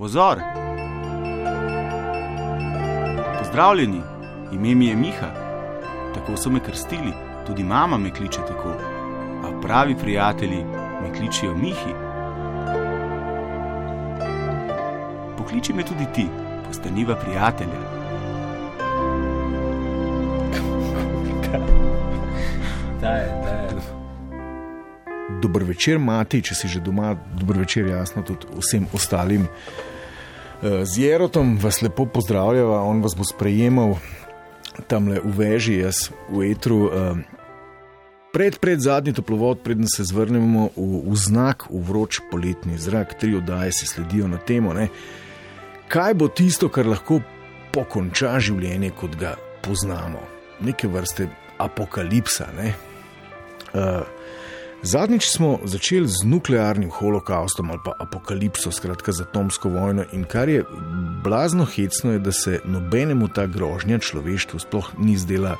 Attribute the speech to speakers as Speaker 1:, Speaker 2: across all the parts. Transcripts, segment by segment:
Speaker 1: Pozor! Pozdravljeni, ime mi je Miha, tako so me krstili, tudi mama me kliče tako. A pravi prijatelji me kličijo Mihi. Pokliči me tudi ti, postaniva prijatelja.
Speaker 2: Dobro večer, mati, če si že doma, dobro večer, jasno, tudi vsem ostalim. Eh, z Jerotom vas lepo pozdravljava, on vas bo sprejemal tam le v veži, jaz v etru. Eh, pred, pred zadnji toplovod, preden se zvrnemo v, v znak, v vroč poletni zrak, tri oddaje se sledijo na temo. Ne? Kaj bo tisto, kar lahko pokonča življenje, kot ga poznamo? Neke vrste apokalipsa. Ne? Uh, Zadnjič smo začeli z nuklearnim holokaustom ali pa apokalipso, skratka z atomsko vojno. In kar je blazno hecno, je, da se nobenemu ta grožnja človeštvu sploh ni zdela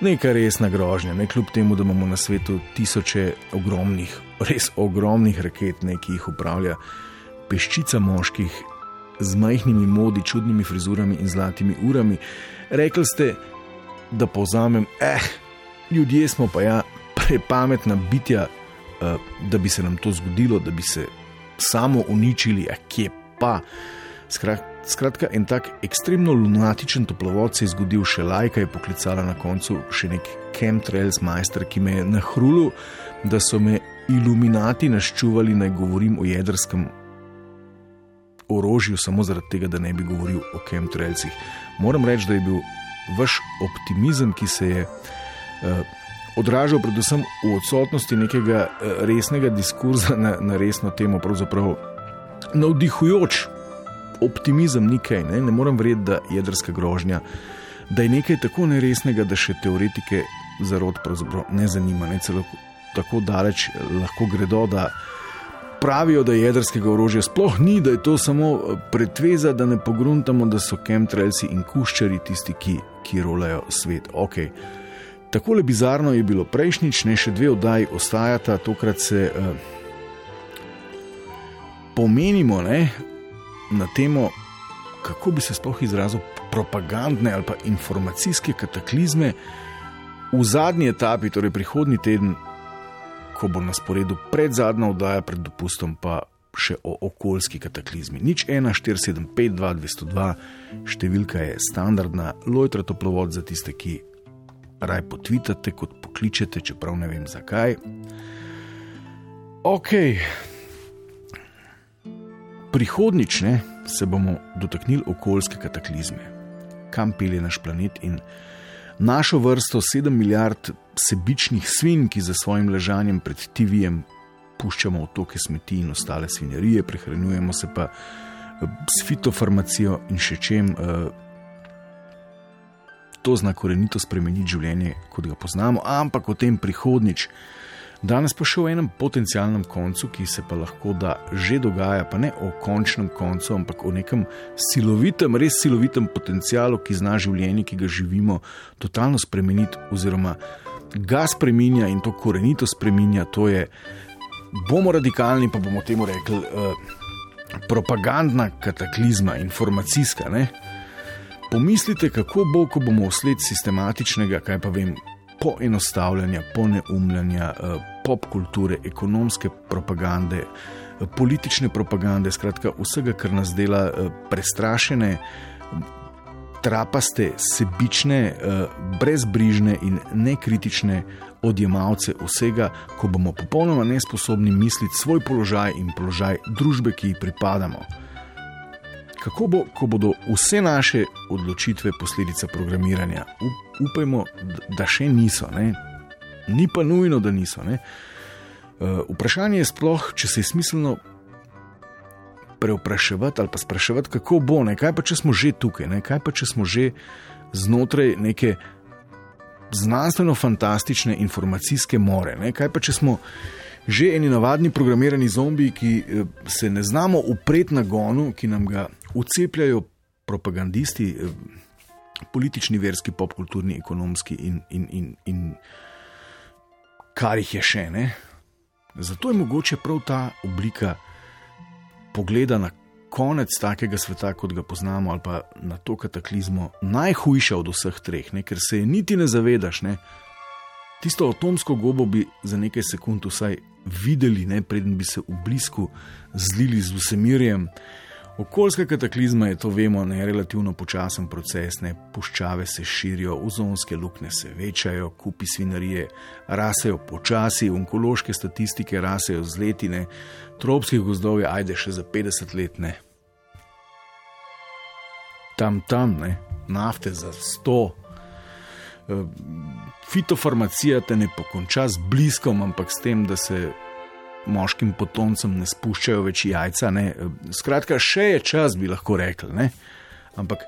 Speaker 2: neka resna grožnja, ne kljub temu, da imamo na svetu tisoče ogromnih, res ogromnih raket, ne, ki jih upravlja peščica moških z majhnimi modi, čudnimi frizurami in zlatimi urami. Rekli ste, da povzamem, eh, ljudje smo pa ja prepametna bitja, uh, da bi se nam to zgodilo, da bi se samo uničili, a kje pa. Skratka, en tak ekstremno lunatičen toplovod se je zgodil še lajka, je poklicala na koncu še nek chemtrails majster, ki me je nahrulil, da so me iluminati naščuvali, naj govorim o jedrskem orožju, samo zaradi tega, da ne bi govoril o chemtrailsih. Moram reči, da je bil vaš optimizem, ki se je. Uh, odražal predvsem v odsotnosti nekega eh, resnega diskurza na, na resno temo, pravzaprav navdihujoč optimizem, nekaj. Ne, ne morem verjeti, da je jedrska grožnja, da je nekaj tako neresnega, da še teoretike zarod ne zanima. Ne, celo tako daleč eh, lahko gredo, da pravijo, da jedrskega orožja sploh ni, da je to samo eh, pretveza, da ne pogruntamo, da so chemtrailsi in kuščari tisti, ki, ki rolajo svet. Okay. Tako le bizarno je bilo prejšnjič, ne še dve oddaji ostajata, tokrat se uh, pomenimo ne, na temo, kako bi se sploh izrazil propagandne ali pa informacijske kataklizme v zadnji etapi, torej prihodnji teden, ko bo na sporedu pred zadnja oddaja, pred dopustom pa. Še o okoljski kataklizmi. Nič 1, 4, 7, 5, 2, 202, številka je standardna, lojtra toplovod za tiste, ki raj potvitate, kot pokličete, čeprav ne vem zakaj. Ok, prihodnič ne, se bomo dotaknili okoljske kataklizme, kam pelje naš planet in našo vrsto 7 milijard sebičnih svin, ki za svojim ležanjem pred TV-jem puščamo otoke smeti in ostale svinjarije, prehranjujemo se pa s fitofarmacijo in še čem. Uh, to zna korenito spremeniti življenje, kot ga poznamo, ampak o tem prihodnič. Danes pa še o enem potencialnem koncu, ki se pa lahko da že dogaja, pa ne o končnem koncu, ampak o nekem silovitem, res silovitem potencialu, ki zna življenje, ki ga živimo, totalno spremeniti, oziroma ga spremenja in to korenito spremenja. To je, bomo radikalni, pa bomo temu rekli, eh, propagandna kataklizma, informacijska. Ne? Pomislite, kako bo, ko bomo vsled sistematičnega, kaj pa vem, poenostavljanja, poneumljanja, eh, pop kulture, ekonomske propagande, eh, politične propagande, skratka vsega, kar nas dela eh, prestrašene, trapaste, sebične, brezbrižne in nekritične odjemalce vsega, ko bomo popolnoma nesposobni misliti svoj položaj in položaj družbe, ki ji pripadamo kako bo, ko bodo vse naše odločitve posledica programiranja. Upajmo, da še niso, ne? ni pa nujno, da niso. Ne? Uh, vprašanje je sploh, če se je smiselno preopraševati ali pa spraševati, kako bo, ne? kaj pa če smo že tukaj, ne? kaj pa če smo že znotraj neke znanstveno-fantastične informacijske more, ne? kaj pa če smo že eni navadni programirani zombiji, ki eh, se ne znamo upreti na gonu, ki nam ga ucepljajo propagandisti, eh, politični, verski, popkulturni, ekonomski in, in, in, in kar jih je še ne. Zato je mogoče prav ta oblika pogleda na konec takega sveta, kot ga poznamo, ali pa na to kataklizmo, najhujša od vseh treh, ne? ker se je niti ne zavedaš. Ne? Tisto atomsko gobo bi za nekaj sekund vsaj videli, ne? preden bi se v blisku zlili z vsemirjem. Okoljska kataklizma je to, vemo, ne relativno počasen proces, ne puščave se širijo, ozonske luknje se večajo, kupi svinarije rasejo počasi, onkološke statistike rasejo z letine, tropskih gozdov je ajde še za 50 let. Ne. Tam, tam, ne, nafte za 100. Eh, fitofarmacija te ne pokonča z bliskom, ampak s tem, da se moškim potomcem ne spuščajo več jajca. Ne. Skratka, še je čas, bi lahko rekli. Ne. Ampak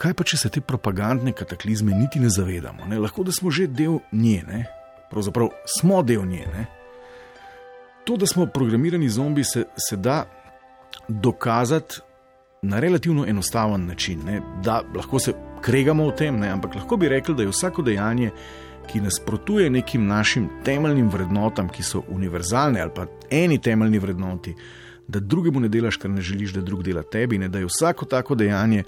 Speaker 2: kaj pa, če se te propagandne kataklizme niti ne zavedamo? Ne. Lahko da smo že del nje, ne. pravzaprav smo del nje. Ne. To, da smo programirani zombi, se, se da dokazati na relativno enostaven način. Ne. Da lahko se kregamo o tem, ne. ampak lahko bi rekli, da je vsako dejanje ki nasprotuje nekim našim temeljnim vrednotam, ki so univerzalne ali pa eni temeljni vrednoti, da drugemu ne delaš, kar ne želiš, da drug dela tebi, ne da je vsako tako dejanje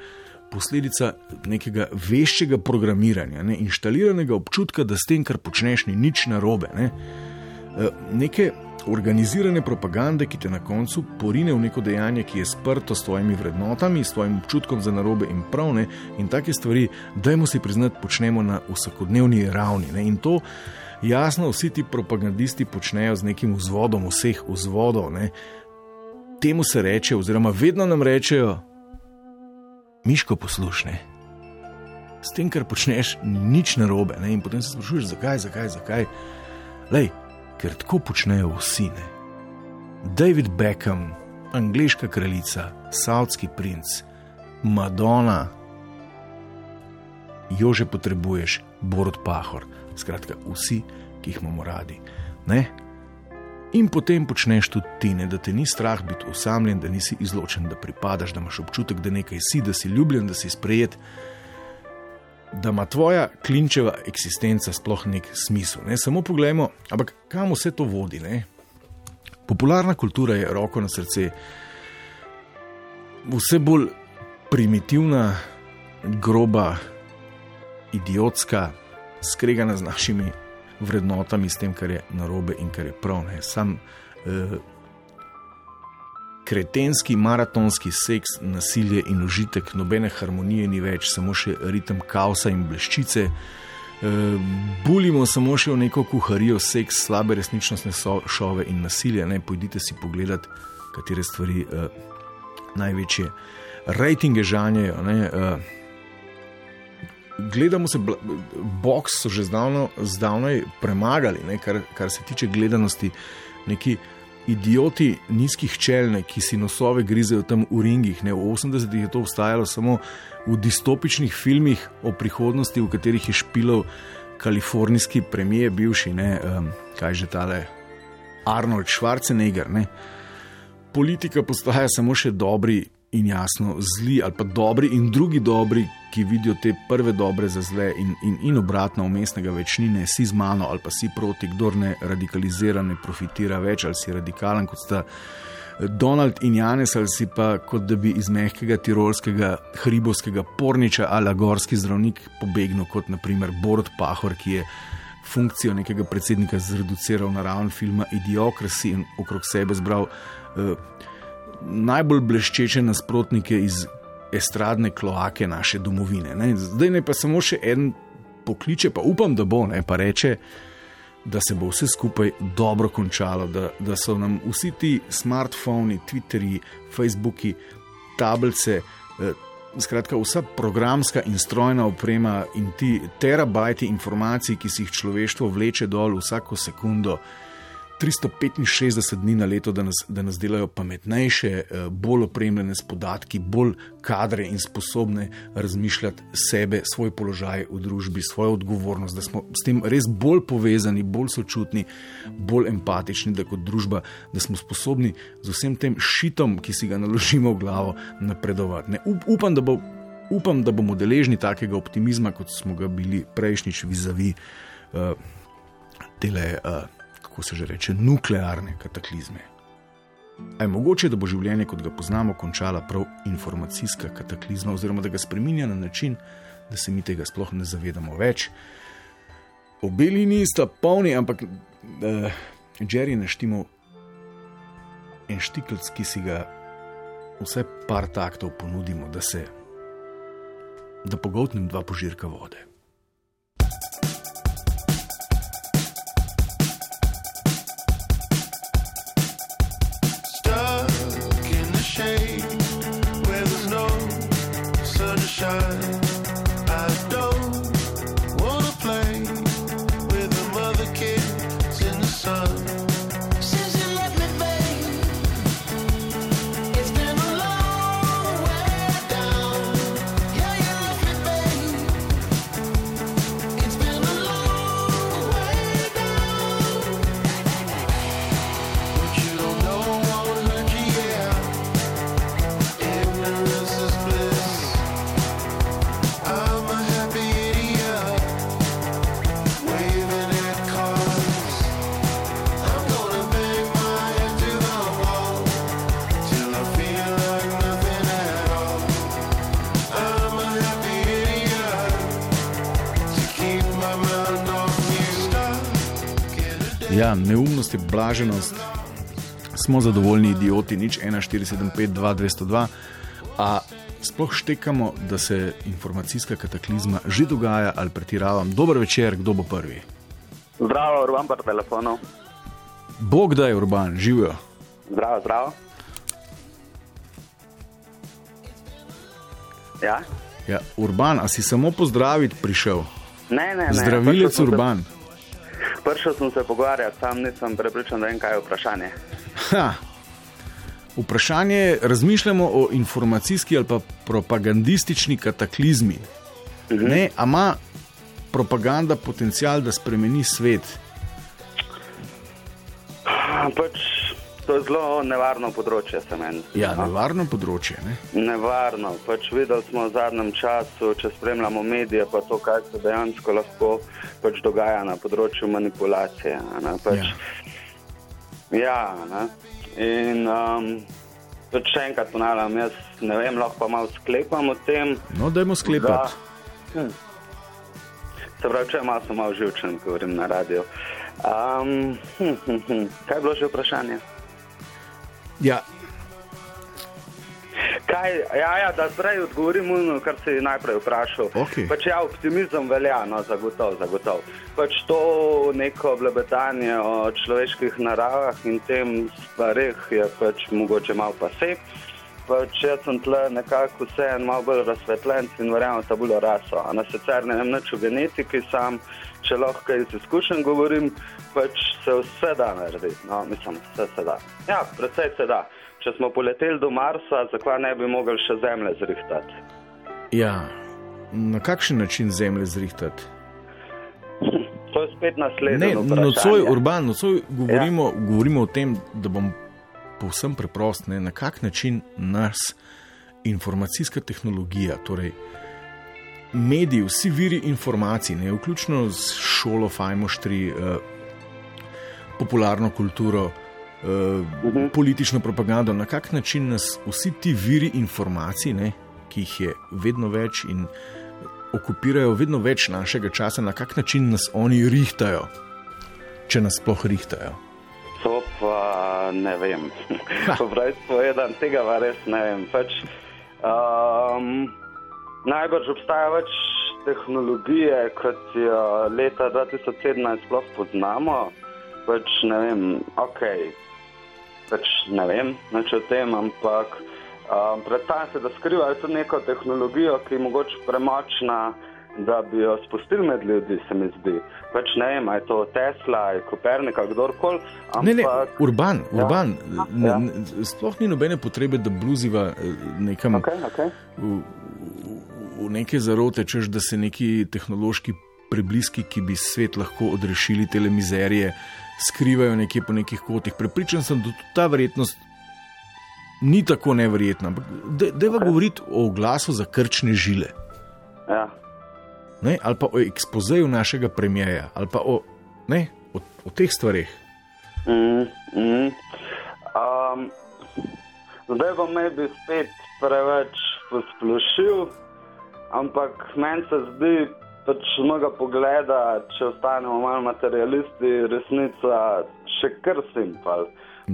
Speaker 2: posledica nekega veščega programiranja, ne, inštaliranega občutka, da s tem, kar počneš, ni nič narobe. Ne. E, neke organizirane propagande, ki te na koncu porine v neko dejanje, ki je sprto s tvojimi vrednotami, s tvojim občutkom za narobe in pravne in take stvari, dajmo si priznati, počnemo na vsakodnevni ravni. Ne? In to jasno vsi ti propagandisti počnejo z nekim vzvodom vseh vzvodov. Ne? Temu se reče, oziroma vedno nam rečejo, miško poslušne. S tem, kar počneš, ni nič narobe. Ne? In potem se sprašuješ, zakaj, zakaj, zakaj. Lej, ker tako počnejo vsi. Ne? David Beckham, angliška kraljica, saudski princ, Madonna, jo že potrebuješ, Borod Pahor, skratka, vsi, ki jih imamo radi. Ne? In potem počneš tudi ti, ne, da te ni strah biti osamljen, da nisi izločen, da pripadaš, da imaš občutek, da nekaj si, da si ljubljen, da si sprejet da ima tvoja klinčeva eksistenca sploh nek smisel. Ne? Samo poglejmo, ampak kam vse to vodi. Ne? Popularna kultura je roko na srce, vse bolj primitivna, groba, idiotska, skregana z našimi vrednotami, s tem, kar je narobe in kar je prav. Sam eh, kretenski maratonski seks, nasilje in užitek, nobene harmonije ni več, samo še ritem kaosa in bleščice. E, bulimo samo še v neko kuharijo, seks, slabe resničnostne šove in nasilje. Ne, pojdite si pogledat, katere stvari e, največje rejtinge žanjejo. Ne, e, Gledamo se, box so že zdavnaj premagali, ne, kar, kar se tiče gledanosti, neki idioti nizkih čelne, ki si nosove grizejo tam v ringih. Ne? V 80-ih je to obstajalo samo v distopičnih filmih o prihodnosti, v katerih je špilov kalifornijski premijer, bivši, ne, um, kaj že tale Arnold Schwarzenegger. Ne? Politika postaja samo še dobri in jasno zli, ali pa dobri in drugi dobri, ki vidijo te prve dobre za zle, in, in, in obratno, umestnega večnine, si z mano ali pa si proti, kdo ne radikalizira, ne profitira več ali si radikalen kot sta. Donald in Janes, ali si pa kot da bi iz mehkega tirolskega hribovskega porniča ali gorski zdravnik pobegnil, kot naprimer Borod Pahor, ki je funkcijo nekega predsednika zreduciral na raven filma Idiokrasi in okrog sebe zbral. Uh, najbolj bleščeče nasprotnike iz estradne kloake naše domovine. Ne? Zdaj ne pa samo še en pokliče, pa upam, da bo ne pa reče, da se bo vse skupaj dobro končalo, da, da so nam vsi ti smartphoni, Twitterji, Facebooki, tablice. Eh, Skratka, vsa programska in strojna oprema in ti terabajti informacij, ki si jih človeštvo vleče dol vsako sekundo, 365 dni na leto, da nas, da nas delajo pametnejše, eh, bolj opremljene s podatki, bolj kadre in sposobne razmišljati sebe, svoj položaj v družbi, svojo odgovornost, da smo s tem res bolj povezani, bolj sočutni, bolj empatični, da kot družba, da smo sposobni z vsem tem šitom, ki si ga naložimo v glavo, napredovati. Ne, up, upam, da bo. Upam, da bomo deležni takega optimizma, kot smo ga bili prejšnjič, vizavi uh, tele uh, kako se že reče, nuklearne kataklizme. A je mogoče, da bo življenje, kot ga poznamo, končala prav informacijska kataklizma, oziroma da ga spremenja na način, da se mi tega sploh ne zavedamo več. Obe liniji sta polni, ampak uh, Jerry naštimo en štiklc, ki si ga vse par taktov ponudimo, da se da pogotnem dva požirka vode. Ja, neumnost je blaženost, smo zadovoljni idioti, nič 1475-2202. A sploh štekamo, da se informacijska kataklizma že dogaja ali pretiravam. Dober večer, kdo bo prvi?
Speaker 3: Zdravo, urban pa telefonov.
Speaker 2: Bog da je urban, živijo.
Speaker 3: Zdravo, zdravo. Ja?
Speaker 2: Ja, urban, a si samo pozdraviti prišel?
Speaker 3: Ne, ne, ne.
Speaker 2: Zdravilec
Speaker 3: sem
Speaker 2: urban.
Speaker 3: Se, prišel sem se pogovarjati, sam nisem prepričan, da vem, kaj je vprašanje.
Speaker 2: Ha. Vprašanje je, razmišljamo o informacijski ali pa propagandistični kataklizmi. Ne, a ima propaganda potencial, da spremeni svet?
Speaker 3: Pač, to je zelo nevarno področje, se meni.
Speaker 2: Ja,
Speaker 3: no.
Speaker 2: nevarno področje. Ne?
Speaker 3: Nevarno. Pač videli smo v zadnjem času, če spremljamo medije, pa to, kaj se dejansko lahko pač dogaja na področju manipulacije. Ne, pač, ja. ja ne. In um, pač še enkrat ponavljam, jaz ne vem, lahko pa malo sklepam o tem.
Speaker 2: No, dajmo sklepati.
Speaker 3: Da, hm. Se pravi, če malo sem malo živčen, ko govorim na radio. Um, hm, hm, hm. Kaj je bilo že vprašanje?
Speaker 2: Ja,
Speaker 3: Kaj, ja, ja, da zdaj odgovorim kar si najprej vprašal.
Speaker 2: Okej.
Speaker 3: Pač, ja, optimizem velja, no, zagotovo. Zagotov. Pač to neko blebetanje o človeških naravah in tem stvarih je pač mogoče malo pase. Pač jaz sem tle nekako vseeno malo bolj razsvetljen in verjamem v tabulo raso. A na sicer ne vem nič o genetiki, sam, če lahko iz izkušenj govorim, pač se vse da narediti. No, mislim, vse se da. Ja, predvsej se da. Če smo poleteli do Marsa, zakaj ne bi mogli še Zemlje zrihtati?
Speaker 2: ja. Na kakšen način zemlje zrihtati?
Speaker 3: To je spet naslednje.
Speaker 2: Ne, nocoj, urban, nocoj govorimo, ja. govorimo o tem, da bom povsem preprost, ne, na kak način nas informacijska tehnologija, torej mediji, vsi viri informacij, ne, vključno z šolo, fajmoštri, eh, popularno kulturo, eh, uh -huh. politično propagando, na kak način nas vsi ti viri informacij, ne, ki jih je vedno več in okupirajo vedno več našega časa, na kak način nas oni rihtajo, če nas sploh rihtajo.
Speaker 3: Ne vem. Po pravi povedan, tega pa res ne vem. Pač, um, najbrž obstaja več tehnologije, kot jo leta 2017 sploh poznamo. Pač ne vem, ok, pač ne vem, nič o tem, ampak um, predstavljam se, da skrivajo tudi neko tehnologijo, ki je mogoče premočna, da bi jo spustili med ljudi, se mi zdi. Pač ne vem, je to Tesla, ali Kopernik, ali kdorkoli.
Speaker 2: Ne, ne,
Speaker 3: ampak-
Speaker 2: urban,
Speaker 3: Ja.
Speaker 2: urban. Ne,
Speaker 3: Ja.
Speaker 2: ne, sploh ni nobene potrebe, da bluziva eh, nekam
Speaker 3: Okay, okay.
Speaker 2: v, v neke zarote, češ da se neki tehnološki prebliski, ki bi svet lahko odrešili te mizerije, skrivajo nekje po nekih kotih. Prepričan sem, da tudi ta verjetnost ni tako neverjetna. Ampak deva govoriti o glasu za krčne žile.
Speaker 3: Ja.
Speaker 2: Ne? Ali pa o ekspozeju našega premijeja, ali pa o, ne, o, o teh stvareh.
Speaker 3: Mm, mm. Um, Zdaj bom ne bi spet preveč posplošil, ampak meni se zdi, pač z mojega pogleda, če ostanemo malo materialisti, resnica še kar simpel.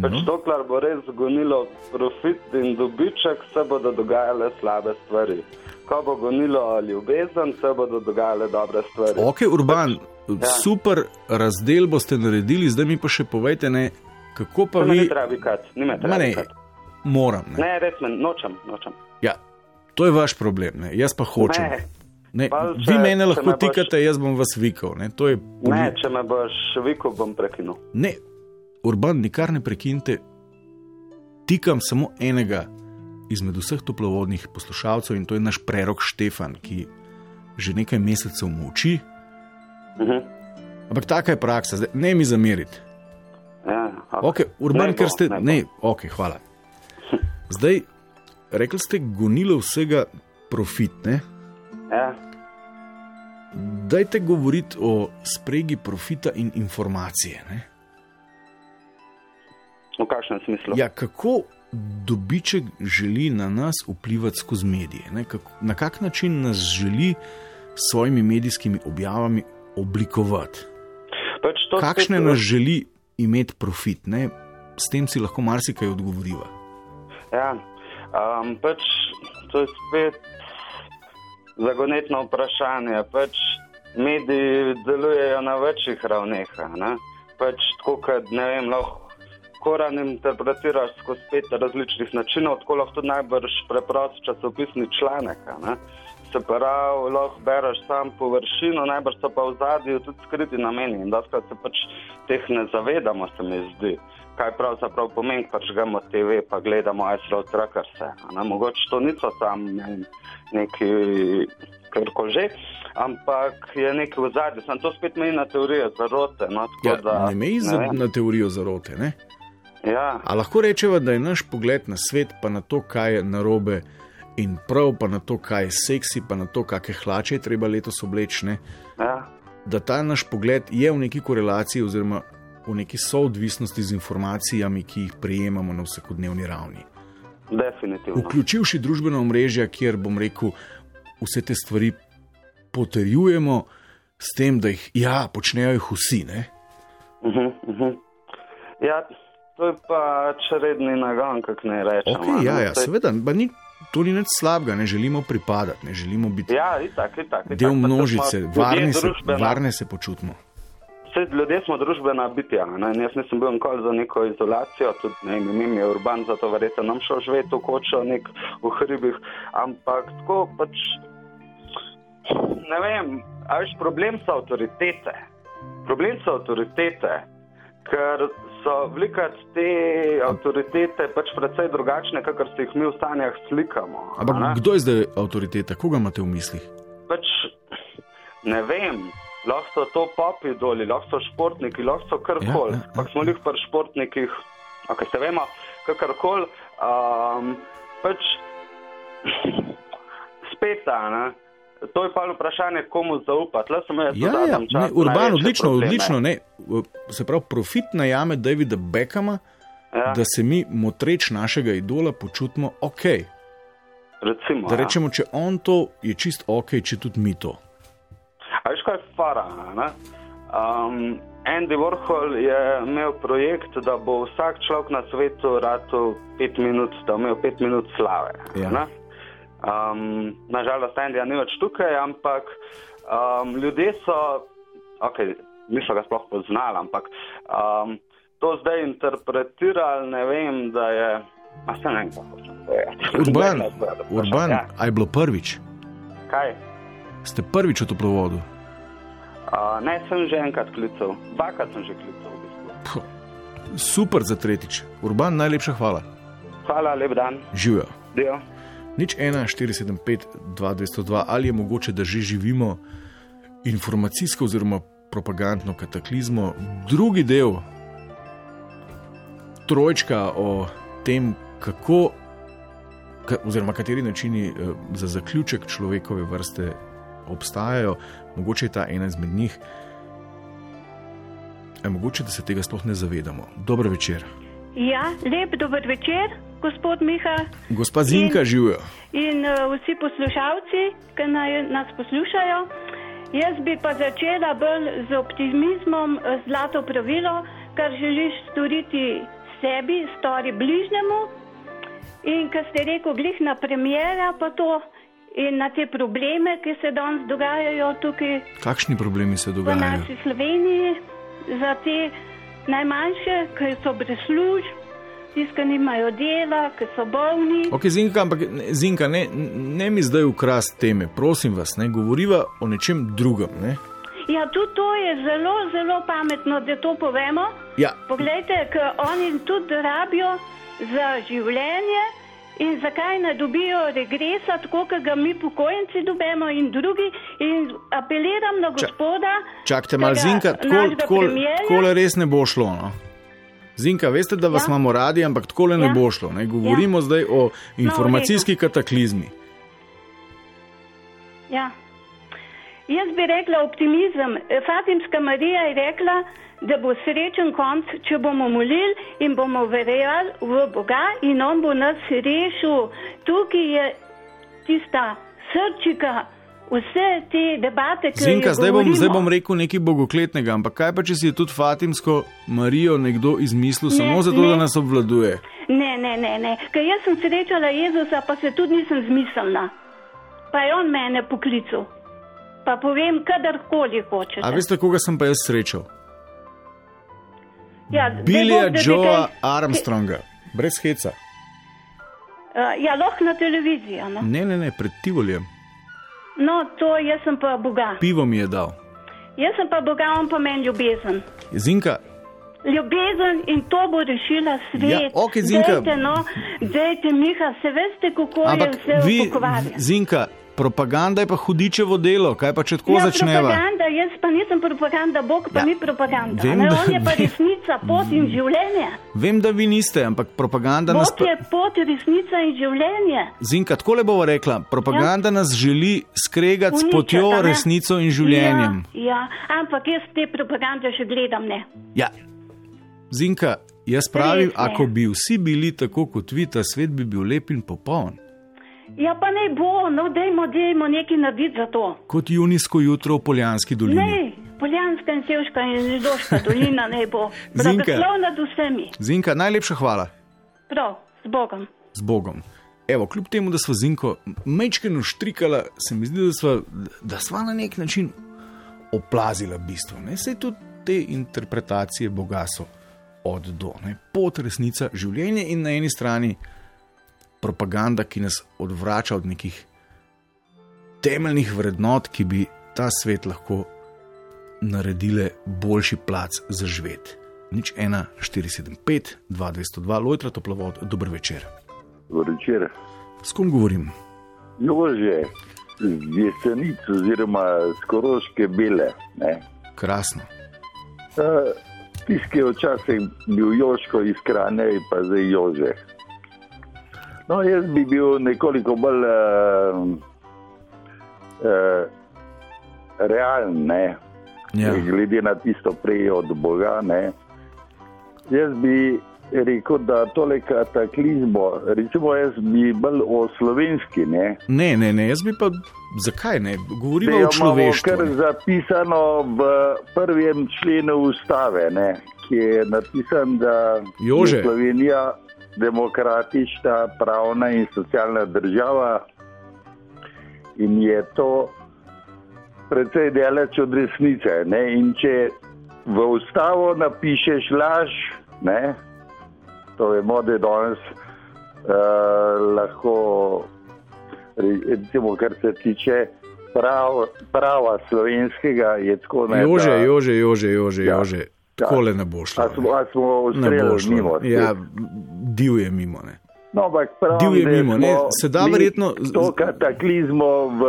Speaker 3: Pač
Speaker 2: No.
Speaker 3: dokler bo res gonilo profit in dobiček, se bodo dogajale slabe stvari. Ko bo gonilo ljubezen, se bodo dogajale dobre stvari.
Speaker 2: Ok, Urban,
Speaker 3: Ja.
Speaker 2: super razdel boste naredili, zdaj mi pa še povejte, ne, kako pa
Speaker 3: To me
Speaker 2: vi.
Speaker 3: ne treba ni me
Speaker 2: Ma
Speaker 3: treba
Speaker 2: ne, moram. Ne.
Speaker 3: Ne, res me, nočem, nočem.
Speaker 2: Ja, to je vaš problem, ne. jaz pa hočem.
Speaker 3: Ne.
Speaker 2: Ne,
Speaker 3: Pa,
Speaker 2: vi mene
Speaker 3: če
Speaker 2: lahko
Speaker 3: me boš-
Speaker 2: tikate, jaz bom vas vikal. Ne, je
Speaker 3: Ne, če me boš vikal, bom prekinul.
Speaker 2: ne, Urban, nikar ne prekinite. Tikam samo enega izmed vseh toplovodnih poslušalcev in to je naš prerok Štefan, ki že nekaj mesecev moči.
Speaker 3: Mhm.
Speaker 2: Ampak taka je praksa, zdaj, ne mi zameriti.
Speaker 3: Ja,
Speaker 2: Okay, Urban,
Speaker 3: Ne
Speaker 2: ker ste.
Speaker 3: ne.
Speaker 2: Ne, ok, hvala. Zdaj, rekli ste, gonilo vsega profit. Ne?
Speaker 3: Ja.
Speaker 2: Dajte govoriti o spregi profita in informacije. Ne?
Speaker 3: V kakšnem smislu?
Speaker 2: Ja, kako dobiček želi na nas vplivati skozi medije? Ne? Kako, na kak način nas želi s svojimi medijskimi objavami oblikovati?
Speaker 3: Pač
Speaker 2: Kakšne
Speaker 3: spet-
Speaker 2: nas želi imeti profit? Ne? S tem si lahko marsikaj odgovoriva.
Speaker 3: Ja, um, pač to je spet zagonetno vprašanje. Pač mediji delujejo na večjih ravneh. ne. Pač tako, kot ne vem, lahko Koran interpretiraš skozi pet različnih načinov, tako lahko tudi najbrž preprost časopisni članek. Se pravi, lahko bereš sam površino, najbrž so pa v zadju tudi skriti nameni in da se pač teh ne zavedamo, se mi zdi. Kaj pravzaprav pomeni, ko žgemo TV, pa gledamo Road Truckers. Mogoče to niso sam ne, neki karkoli že, ampak je nekaj v zadju. Sam to spet meni na teorijo zarote. No,
Speaker 2: Ja,
Speaker 3: da,
Speaker 2: ne meji za, na teorijo zarote. Ne?
Speaker 3: Ja,
Speaker 2: A lahko rečemo, da je naš pogled na svet, pa na to, kaj je narobe in prav, pa na to, kaj je seksi, pa na to, kakšne hlače je treba letos obleči, ne?
Speaker 3: ja,
Speaker 2: da ta naš pogled je v neki korelaciji oziroma v neki soodvisnosti z informacijami, ki jih prejemamo na vsakodnevni ravni.
Speaker 3: definitivno.
Speaker 2: Vključivši družbena omrežja, kjer bom rekel, vse te stvari potrjujemo s tem, da jih ja, počnejo jih vsi. Ne?
Speaker 3: Uh -huh, uh -huh. Ja, to je pač redni nagon, kako ne rečemo.
Speaker 2: Okay, ja,
Speaker 3: ne.
Speaker 2: ja,
Speaker 3: Saj-
Speaker 2: seveda, ni, to ni nič slabega, ne želimo pripadati, ne želimo biti
Speaker 3: Ja, itak, itak. itak.
Speaker 2: del množice, varne se, varne se počutimo.
Speaker 3: Saj ljudje smo družbena bitja. Ne? Jaz nisem bil nikoli za neko izolacijo, tudi ne vem, ime mi je urban, zato verjetno nam šel živeti v kočo, nek v hribih. Ampak tako pač, ne vem, a veš, problem so avtoritete. Problem so avtoritete, ker so vlikati te avtoritete pač precej drugačne, kakor si jih mi v stanjah slikamo.
Speaker 2: Ampak kdo je zdaj avtoriteta, koga imate v mislih?
Speaker 3: pač ne vem. Lahko so to popi doli, lahko so športniki, lahko so karkoli.
Speaker 2: Ja, ja,
Speaker 3: Ja, Ampak smo jih pri športnikih, okay, se vemo, kakorkoli. Um, pač spet, ne. To je pa vprašanje, komu zaupati.
Speaker 2: Ja, ja, ne, Urban, odlično,
Speaker 3: probleme.
Speaker 2: odlično. Ne. Se pravi, profit najame Davida Beckhama,
Speaker 3: Ja,
Speaker 2: da se mi, motreč našega idola, počutimo ok.
Speaker 3: recimo,
Speaker 2: Da
Speaker 3: ja.
Speaker 2: rečemo, če on to je čist ok, če tudi mi to.
Speaker 3: A veš, kaj je fara? ne? Um, Andy Warhol je imel projekt, da bo vsak človek na svetu rado pet minut, da bo imel pet minut slave.
Speaker 2: Ja.
Speaker 3: ne? Um, nažalost, Andyja ni več tukaj, ampak um, ljudje so, okay, niso ga sploh poznali, ampak um, to zdaj interpretirali, ne vem, da je. A se ne vem, kako hočem povedati.
Speaker 2: Urban, Urban,
Speaker 3: Ja,
Speaker 2: a je bilo prvič?
Speaker 3: kaj?
Speaker 2: Ste prvič v toplovodu?
Speaker 3: Uh, ne, sem že enkrat klical, dvakrat sem že klical. V bistvu.
Speaker 2: Puh, Super za tretjič. Urban, najlepša hvala.
Speaker 3: Hvala, lep dan,
Speaker 2: Živijo.
Speaker 3: dio.
Speaker 2: Nič 1, 475, 2202, ali je mogoče, da že živimo informacijsko oziroma propagandno kataklizmo. Drugi del, trojčka o tem, kako, ka, oziroma kateri načini eh, za zaključek človekove vrste obstajajo, mogoče je ta ena izmed njih. E, mogoče, da se tega sploh ne zavedamo. Dobro večer.
Speaker 4: Ja, lep dober večer, gospod Miha.
Speaker 2: Gospa Zinka
Speaker 4: In-
Speaker 2: živijo.
Speaker 4: In uh, vsi poslušalci, ki naj, nas poslušajo. Jaz bi pa začela bolj z optimizmom, eh, zlato pravilo, kar želiš storiti sebi, stori bližnjemu. In kar ste rekel, glih na premjera, pa to in na te probleme, ki se danes dogajajo tukaj
Speaker 2: Kakšni problemi se
Speaker 4: v
Speaker 2: dogajajo?
Speaker 4: naši Sloveniji, za te najmanjše, ki so brez služb, tisti, ki nimajo dela, ki so bolni.
Speaker 2: Ok, Zinka, ampak Zinka, ne, ne mi zdaj ukrast teme, prosim vas, ne govoriva o nečem drugem. Ne?
Speaker 4: Ja, tudi to je zelo, zelo pametno, da to povemo.
Speaker 2: Ja,
Speaker 4: Poglejte, ker oni tudi rabijo za življenje in zakaj ne dobijo regresa, tako kot ga mi pokojnici dobimo in drugi. In apeliram na gospoda.
Speaker 2: čakajte malo,
Speaker 4: tega
Speaker 2: Zinka, tako le res ne bo šlo. No? Zinka, veste, da vas
Speaker 4: Ja.
Speaker 2: imamo radi, ampak tako le ne
Speaker 4: Ja.
Speaker 2: bo šlo. Ne? Govorimo ja. zdaj o informacijski kataklizmi.
Speaker 4: Ja. Jaz bi rekla optimizem. Fatimska Marija je rekla, da bo srečen konc, če bomo molili in bomo verjeli v Boga in On bo nas rešil. Tukaj je tista srčika, vse te debate, ki
Speaker 2: Zinka,
Speaker 4: jih
Speaker 2: zdaj bom, zdaj bom rekel nekaj bogokletnega, ampak kaj pa, če si je tudi Fatimsko Marijo nekdo izmislil
Speaker 4: Ne,
Speaker 2: samo zato,
Speaker 4: ne.
Speaker 2: da nas obvladuje?
Speaker 4: Ne, ne, ne, ne. Ker jaz sem srečala Jezusa, pa se tudi nisem zmislila. Pa je on mene poklical. Pa povem, kadarkoli hočeš.
Speaker 2: A veste, koga sem pa jaz srečal?
Speaker 4: Ja,
Speaker 2: Bilija Joea
Speaker 4: kaj-
Speaker 2: Armstronga, brez heca.
Speaker 4: Uh, ja, lahko na televizijo. No.
Speaker 2: Ne, ne, ne, pred Tivolijem.
Speaker 4: No, to jaz sem pa Boga.
Speaker 2: Pivo mi je dal.
Speaker 4: Jaz sem pa Boga, on pa meni ljubezen.
Speaker 2: Zinka,
Speaker 4: Ljubezen in to bo rešila svet.
Speaker 2: Ja, okej, Zinka.
Speaker 4: Dajte, no, dajte, Miha, se veste, kako
Speaker 2: ampak
Speaker 4: je vse
Speaker 2: vi,
Speaker 4: pokvarjeno.
Speaker 2: Zinka, propaganda je pa hudičevo delo, kaj pa če tako
Speaker 4: Ja,
Speaker 2: začneva?
Speaker 4: propaganda, pa nisem propaganda, Bog pa
Speaker 2: Ja,
Speaker 4: ni propaganda.
Speaker 2: vem,
Speaker 4: ne,
Speaker 2: da-
Speaker 4: on je pa resnica, pot in življenje.
Speaker 2: Vem, da vi niste, ampak propaganda nas.
Speaker 4: Bog je pot, resnica in življenje.
Speaker 2: Zinka, tako le bova rekla, propaganda ja. nas želi skregati s
Speaker 4: Uničiti,
Speaker 2: potjo,
Speaker 4: ne?
Speaker 2: resnico in življenjem.
Speaker 4: Ja, ja, ampak jaz te propagande še gledam ne.
Speaker 2: Ja. Zinka, jaz pravim,
Speaker 4: Res ne.
Speaker 2: ako bi vsi bili tako kot vi, ta svet bi bil lep in popoln.
Speaker 4: Ja, pa ne bo, no, dajmo, dajmo nekaj narediti za to.
Speaker 2: Kot junijsko jutro v Poljanski dolini.
Speaker 4: Ne, Poljanska in Sevška in Ždoška dolina ne bo.
Speaker 2: Zinka.
Speaker 4: Blagoslov nad vsemi.
Speaker 2: Zinka, najlepša hvala
Speaker 4: Prav, z Bogom.
Speaker 2: z Bogom. Evo, kljub temu, da smo Zinko mečkeno štrikala, se mi zdi, da sva, da sva na nek način oplazila bistvo. Ne? Sej tudi te interpretacije Boga so od do. Ne? Pot, resnica, življenje in na eni strani propaganda, ki nas odvrača od nekih temeljnih vrednot, ki bi ta svet lahko naredile boljši plac za živeti. Nič 1, 475, 2202, Lojtra, toplovod, dober večer.
Speaker 5: Večer.
Speaker 2: S kom govorim?
Speaker 5: Jože, z jesenic oziroma z koroške bele. Ne?
Speaker 2: Krasno.
Speaker 5: Uh, Tisti je včasih bil Joško iz Kranja in pa zdaj Jože. No, jaz bi bil nekoliko bolj uh, uh, realen, ne?
Speaker 2: Ja.
Speaker 5: glede na tisto prej od Boga. Ne? Jaz bi rekel, da tole kataklizmo, recimo jaz bi bolj o slovenski, ne?
Speaker 2: Ne, ne, ne, jaz bi pa, zakaj ne, govorimo o človeštvu.
Speaker 5: kar
Speaker 2: ne.
Speaker 5: zapisano v prvem členu ustave, ne, ki je napisan, da
Speaker 2: Jože.
Speaker 5: je Slovenija demokratična, pravna in socialna država in je to precej daleč od resnice. Ne, in če v ustavo napišeš laž, ne, to vemo, da je danes uh, lahko recimo, kar se tiče prav, prava slovenskega, je tako ne.
Speaker 2: Jože, jože, jože, jože,
Speaker 5: Ja.
Speaker 2: jože.
Speaker 5: Ja.
Speaker 2: Tako le ne bo šlo.
Speaker 5: A smo, a smo
Speaker 2: Ne bo šlo.
Speaker 5: mimo.
Speaker 2: Ja, div je mimo. Ne.
Speaker 5: No, ampak
Speaker 2: Divje
Speaker 5: da
Speaker 2: mimo, ne, se da verjetno
Speaker 5: To kataklizmo v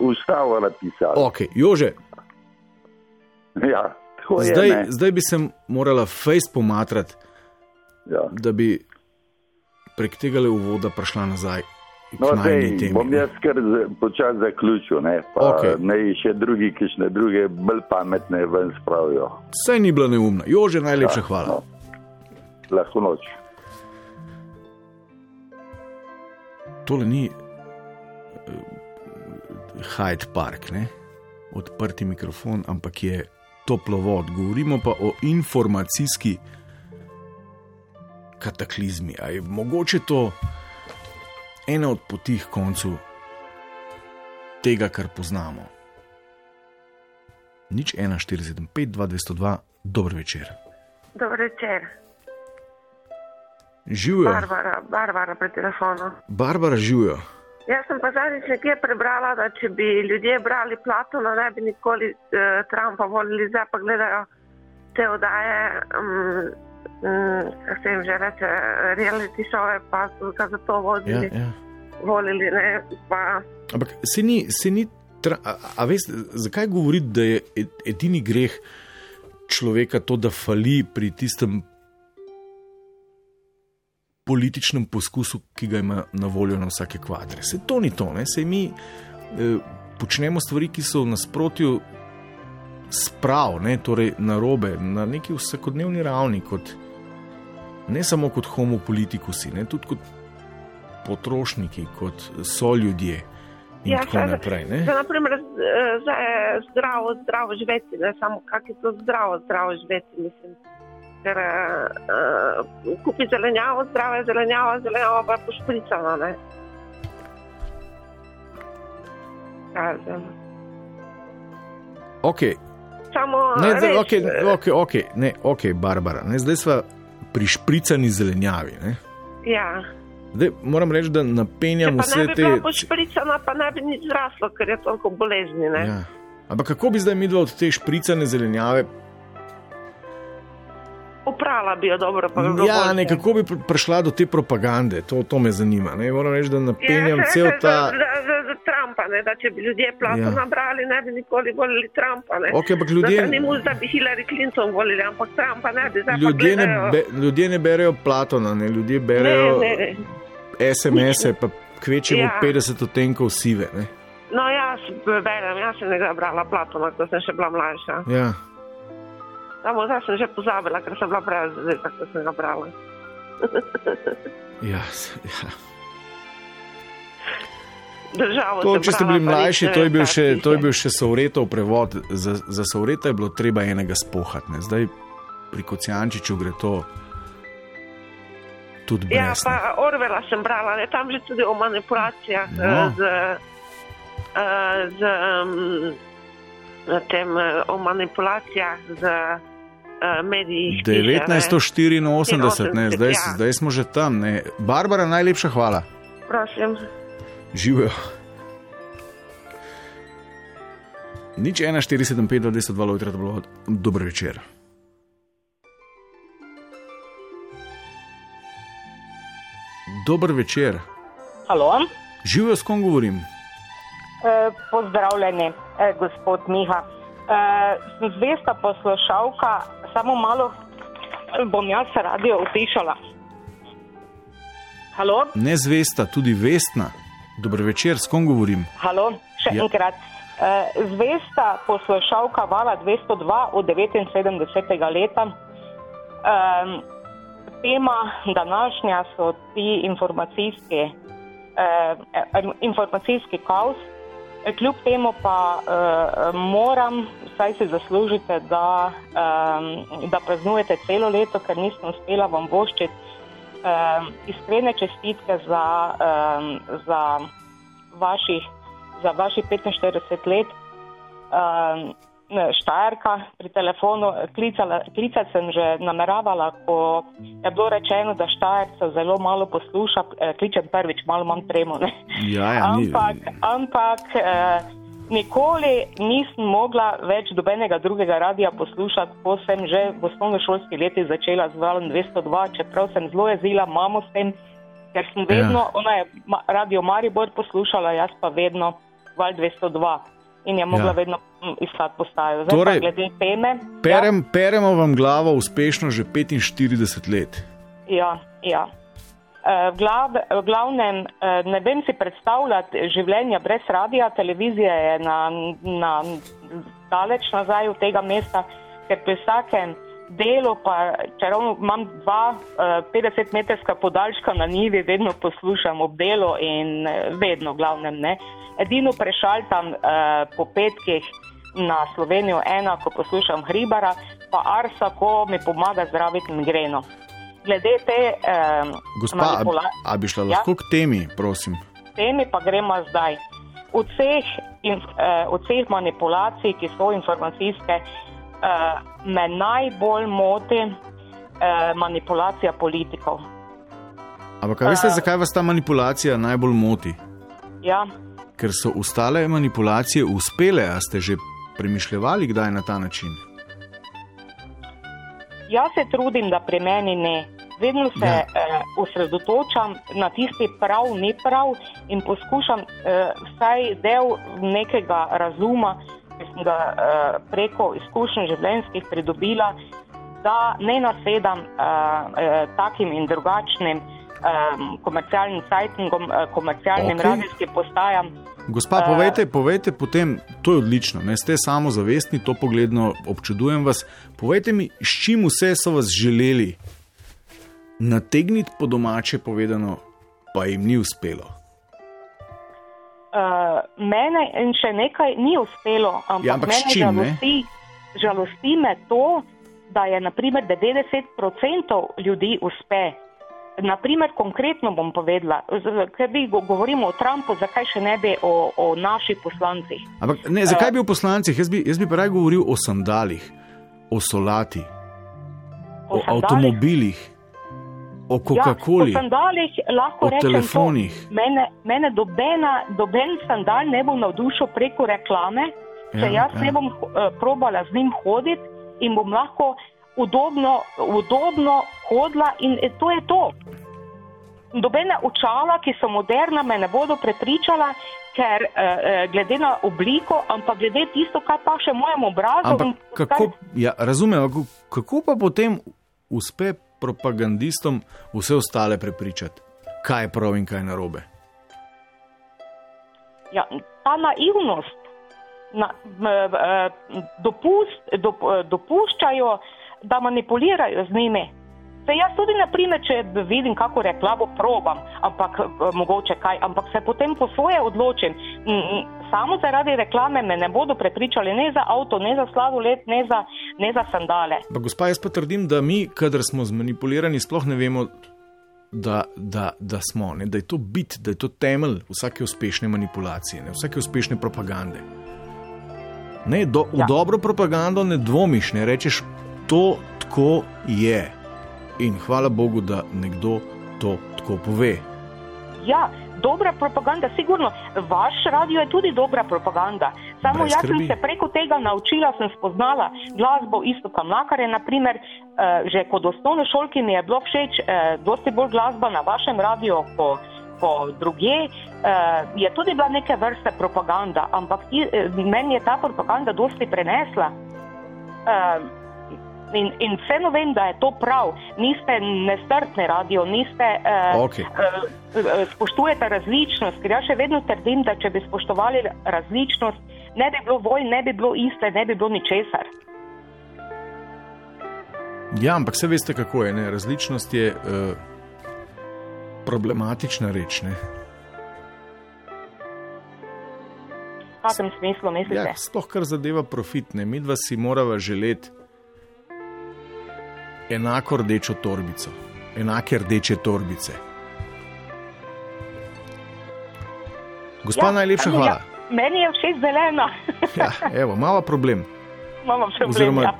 Speaker 5: ustavo napisali.
Speaker 2: Ok, Jože,
Speaker 5: Ja, je.
Speaker 2: zdaj,
Speaker 5: ne.
Speaker 2: zdaj bi se morala fejs pomatrati,
Speaker 5: Ja.
Speaker 2: da bi prek tega le uvoda prišla nazaj.
Speaker 5: No, zdaj bom
Speaker 2: ne.
Speaker 5: jaz kar počasi zaključil, ne, pa
Speaker 2: Okej.
Speaker 5: naj še drugi, ki še druge bolj pametne ven spravijo.
Speaker 2: Saj ni bila neumna. Jože, najlepša
Speaker 5: Ja,
Speaker 2: hvala.
Speaker 5: no. Lahko noč.
Speaker 2: tole ni uh, Hyde Park, ne? odprti mikrofon, ampak je toplovod. Govorimo pa o informacijski kataklizmi. Ali je mogoče to ena od potih koncu tega, kar poznamo? Nič 1, 4, 7, 5, 2, 202, dober večer.
Speaker 6: Dober večer.
Speaker 2: Živijo.
Speaker 6: Barbara, Barbara pri telefonu.
Speaker 2: Barbara živijo.
Speaker 6: Jaz sem pa zadnjič nekje prebrala, da če bi ljudje brali Platona, ne bi nikoli uh, Trumpa volili, zdaj pa gledajo te oddaje, um, um, kako se jim že reče, reality šove, pa so ga za to vodili,
Speaker 2: Ja, ja.
Speaker 6: volili. Ne, pa,
Speaker 2: Ampak se ni, se ni tra, a, a veste, zakaj govoriti, da je ed- edini greh človeka to, da fali pri tistem političnem poskusu, ki ga ima na voljo na vsake kvadre. Se to ni to, ne? se mi eh, počnemo stvari, ki so v nasprotju s prav, ne? torej na robe, na neki vsakodnevni ravni, kot, ne samo kot homo politikusi, ne? tudi kot potrošniki, kot so ljudje. In
Speaker 6: Ja,
Speaker 2: tako
Speaker 6: saj-
Speaker 2: naprej. ne.
Speaker 6: za, naprimer, eh, za je zdravo, zdravo živeti, ne samo kak je to zdravo, zdravo živeti. Mislim. Ker uh, kupi zelenjavo, zdrava je zelenjava, zelenjava pa je pošpricana. Ne? Zdaj.
Speaker 2: Okay.
Speaker 6: Samo
Speaker 2: Ne, zdaj,
Speaker 6: res,
Speaker 2: okay,
Speaker 6: eh,
Speaker 2: okay, okay, ne, okay, Barbara, ne, zdaj smo pri špricani zelenjavi. Ne.
Speaker 6: Ja.
Speaker 2: Zdaj, moram reči, da
Speaker 6: Če
Speaker 2: napenjam vse
Speaker 6: ne bi
Speaker 2: te.
Speaker 6: bila pošpricana, pa ne bi nič zraslo, ker je toliko bolezni. Ne?
Speaker 2: Ja. Ampak kako bi zdaj midva od te špricane zelenjave?
Speaker 6: Uprala bi jo dobro, pa bi bilo
Speaker 2: Ja,
Speaker 6: boljše.
Speaker 2: ne, kako bi pr- prišla do te propagande, to, to me zanima. Ne. Moram reči, da napenjam
Speaker 6: Ja,
Speaker 2: cel ta.
Speaker 6: Za, za, za, Trumpa, ne, da če bi ljudje plato
Speaker 2: Ja.
Speaker 6: nabrali, ne bi nikoli volili Trumpa. Ne.
Speaker 2: Okej, ampak ljudje-
Speaker 6: Ni mu, da bi Hillary Clinton volili, ampak Trumpa ne bi. Zdaj
Speaker 2: Ljudje ne, be, ljudje ne berejo Platona, ne, ljudje berejo
Speaker 6: ne, ne.
Speaker 2: SMS-e, pa kvečemo
Speaker 6: Ja.
Speaker 2: 50 odtenkov sive. Ne.
Speaker 6: No, jaz berem, jaz sem nekaj brala Platona, ko sem še bila mlajša.
Speaker 2: Ja.
Speaker 6: Samo zdaj sem že pozabila, ker sem bila brez zveza, ko sem ga brala.
Speaker 2: Ja, ja.
Speaker 6: Državo
Speaker 2: To, če ste bili mlajši, to je bil še, to je bil še Sovretov prevod. Za, za Sovreta je bilo treba enega spohati, ne. zdaj pri Kocijančiču gre to tudi
Speaker 6: Ja,
Speaker 2: brez. ne.
Speaker 6: pa Orvela sem brala, ne, tam že tudi o manipulacijah
Speaker 2: No.
Speaker 6: no. z, eh, z um, tem, eh, o manipulacijah z uh, mediji.
Speaker 2: 1984, ne, zdaj,
Speaker 6: ja.
Speaker 2: zdaj smo že tam. Ne. Barbara, najlepša hvala.
Speaker 6: Prosim.
Speaker 2: Živijo. Nič 1, 4, 7, 5, 2, 10, 2, lojtra, dobro, dober večer. Dober večer.
Speaker 7: Halo,
Speaker 2: Živijo, s kom govorim?
Speaker 7: e, pozdravljeni, e, gospod Miha. E, sem zvesta poslušalka, samo malo bom jaz radio utišala. Halo,
Speaker 2: Nezvesta, tudi vestna. Dober večer, s kom govorim?
Speaker 7: halo, še
Speaker 2: Ja.
Speaker 7: enkrat. E, zvesta poslušalka Vala 202 od 79. leta. E, tema današnja so ti informacijski, eh, eh, informacijski kaos. Kljub temu pa eh, moram, saj si zaslužite, da, eh, da praznujete celo leto, ker nisem uspela vam voščiti eh, iskrene čestitke za, eh, za, vaših, za vaših 45 let. Eh, Štajerka pri telefonu, klicala, klicati sem že nameravala, ko je bilo rečeno, da Štajercev zelo malo posluša, eh, kličem prvič, malo manj tremo. Ne?
Speaker 2: Ja, ja, ni-
Speaker 7: ampak ampak eh, nikoli nisem mogla več dobenega drugega radia poslušati, ko sem že v osnovnošolski leti začela z valom 202, čeprav sem zelo jezila mamo s tem, ker sem vedno,
Speaker 2: Ja.
Speaker 7: ja. ona je radio Maribor poslušala, jaz pa vedno val 202 in je mogla
Speaker 2: Ja.
Speaker 7: ja. vedno iskati postajo. Zdaj
Speaker 2: Torej,
Speaker 7: glede teme.
Speaker 2: Perem, peremo vam glavo uspešno že 45 let.
Speaker 7: Ja, ja. Eh, V, glav, v glavnem eh, ne vem si predstavljati življenja brez radia, televizija je na, na daleč nazaj od tega mesta, ker pri vsakem delu, pa če ravno imam dva uh, 50-metrska podaljška na nivi, vedno poslušam ob delu in vedno, glavnem ne. Edino prešaltam po petkih na Slovenijo ena, ko poslušam Hribara, pa Arsa, ko mi pomaga zdraviti migreno. Glede te um,
Speaker 2: Gospa, a, a bi šla lahko ja? k temi, prosim?
Speaker 7: Temi pa gremo zdaj. Od vseh, in, uh, od vseh manipulacij, ki so informacijske, uh, me najbolj moti uh, manipulacija politikov.
Speaker 2: Ampak, veste, uh, zakaj vas ta manipulacija najbolj moti?
Speaker 7: Ja.
Speaker 2: Ker so ostale manipulacije uspele, a ste že premišljali, kdaj na ta način?
Speaker 7: Jaz se trudim, da pri meni ne. Vedno se ja. eh, osredotočam na tisti prav, ne prav in poskušam eh, vsaj del nekega razuma, ki sem ga eh, preko izkušenj življenjskih pridobila, da ne nasedam eh, eh, takim in drugačnim eh, komercialnim sajtingom, eh, komercialnim okay. radijskim postajam.
Speaker 2: Gospa, uh, povejte, povejte potem, to je odlično, ne ste samo zavestni, to pogledno občudujem vas. Povejte mi, s čim vse so vas želeli nategniti po domače povedano, pa jim ni uspelo.
Speaker 7: Uh, mene in še nekaj ni uspelo, ampak, ja, ampak mene čim, žalosti, žalosti me to, da je naprimer 90% ljudi uspe. Naprimer, konkretno bom povedala, ker vi govorimo o Trumpu, zakaj še ne bi o, o naših poslancih.
Speaker 2: Ampak ne, zakaj bi o poslancih? Jaz bi, jaz bi raje govoril o sandalih, o solati, o, o avtomobilih, o Coca-Coli.
Speaker 7: Ja, o sandalih rečem, telefonih. To, mene, mene dobena, doben sandal ne bo navdušil preko reklame, če ja, jaz ja. ne bom uh, probala z njim hoditi in bom lahko udobno, udobno hodila in to je to. Dobene očala, ki so moderna, me ne bodo prepričala, ker eh, glede na obliko, ampak glede tisto, kar pa še mojemu obrazu.
Speaker 2: Kako, ja, razumem, kako pa potem uspe propagandistom vse ostale prepričati, kaj je prav in kaj je narobe?
Speaker 7: Ja, ta naivnost, na, dopust, dop, dopuščajo da manipulirajo z njimi. Se jaz tudi, naprimer, če vidim, kako reklamo, probam, ampak eh, mogoče kaj, ampak se potem po svoje odločim. Samo zaradi reklame me ne bodo prepričali ne za avto, ne za sladoled, ne za, ne za sandale.
Speaker 2: Pa, gospa, jaz pa trdim, da mi, kadar smo zmanipulirani, sploh ne vemo, da, da, da smo, ne? da je to bit, da je to temelj vsake uspešne manipulacije, ne? vsake uspešne propagande. Ne, do, ja. V dobro propagando ne dvomiš, ne rečeš to tako je. In hvala Bogu, da nekdo to tako pove.
Speaker 7: Ja, dobra propaganda, sigurno. Vaš radio je tudi dobra propaganda. Samo Brez jaz skrbi. sem se preko tega naučila, sem spoznala glasbo isto kam lakare. Naprimer, eh, že kot osnovne šolki mi je bilo všeč, eh, dosti bolj glasba na vašem radiju. Po, po druge eh, je tudi bila neke vrste propaganda, ampak meni je ta propaganda dosti prenesla. Eh, In, in vseeno vem, da je to prav, niste nestrpni radio, niste uh, okay. uh, uh, spoštujete različnost. Ker jaz še vedno trdim, da če bi spoštovali različnost, ne bi bilo vojn, ne bi bilo iste, ne bi bilo ničesar.
Speaker 2: Ja, ampak vse veste, kako je. Ne? Različnost je uh, problematična reč. Ne?
Speaker 7: V kakšnem smislu mislite?
Speaker 2: Ja, sploh kar zadeva profitne, mi dva si morava želeti enako rdečo torbico, enake rdeče torbice. Gospa, ja, najlepša hvala. Ja,
Speaker 7: meni je všeč zelena.
Speaker 2: ja, evo, malo problem.
Speaker 7: Imamo problem. Oziroma, ja.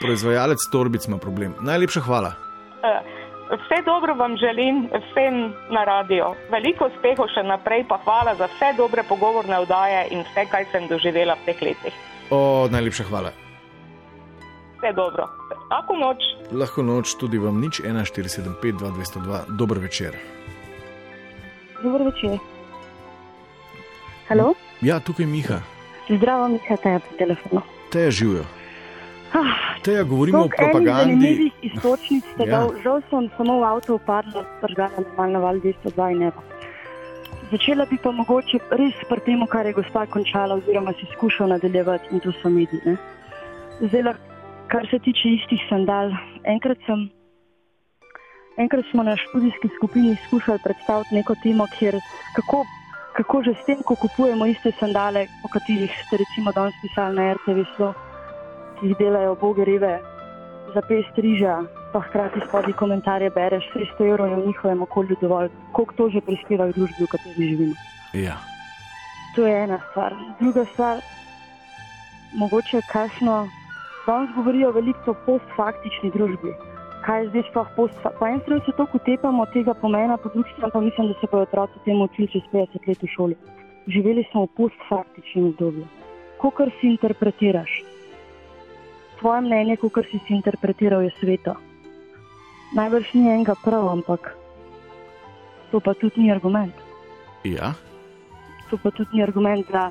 Speaker 2: proizvajalec torbic ima problem. Najlepša hvala.
Speaker 7: Uh, vse dobro vam želim, vsem na radio. Veliko uspehov še naprej, pa hvala za vse dobre pogovorne vdaje in vse, kar sem doživela v teh letih.
Speaker 2: O, najlepša hvala
Speaker 7: vse dobro. Lahko noč.
Speaker 2: Lahko noč tudi vam nič, 1475, 2202, dober večer.
Speaker 8: Dobro večer. Halo?
Speaker 2: Ja, tukaj je Miha.
Speaker 8: Zdravo, Miha, te je po telefonu.
Speaker 2: Te je živijo. Ah, te je govorimo o propagandi.
Speaker 8: Ja. Žal sem samo v avtu upadla, pržgala normalno val 202 in nebo. Začela bi pa mogoče res pri tem, kar je gospa končala, oziroma si skušala nadaljevati in to so mediji. Zdaj lahko kar se tiče istih sandal, enkrat, sem, enkrat smo na študijski skupini skušali predstaviti neko temo, kjer kako, kako že s tem, ko kupujemo iste sandale, o katerih ste recimo danes pisali na RTV, so, ki jih delajo boge rive, za pest riža, pa hkrati spodaj komentarje bereš, 300 evrov je v njihovem okolju dovolj, koliko to že prispeva v družbi, v kateri živimo.
Speaker 2: Ja.
Speaker 8: To je ena stvar. Druga stvar, mogoče kakšno, danes govorijo veliko o postfaktični družbi. Kaj je zdaj sploh postfaktično? Po eni strani se to utepamo tega pomena, po drugi strani pa mislim, da se bodo otroci temu učili čez 50 let v šoli. Živeli smo v postfaktičnem obdobju. Kokor si interpretiraš, tvoje mnenje, kokor si si interpretiral, je sveto. Najbrž ni enega prav, ampak to pa tudi ni argument.
Speaker 2: Ja.
Speaker 8: To pa tudi ni argument za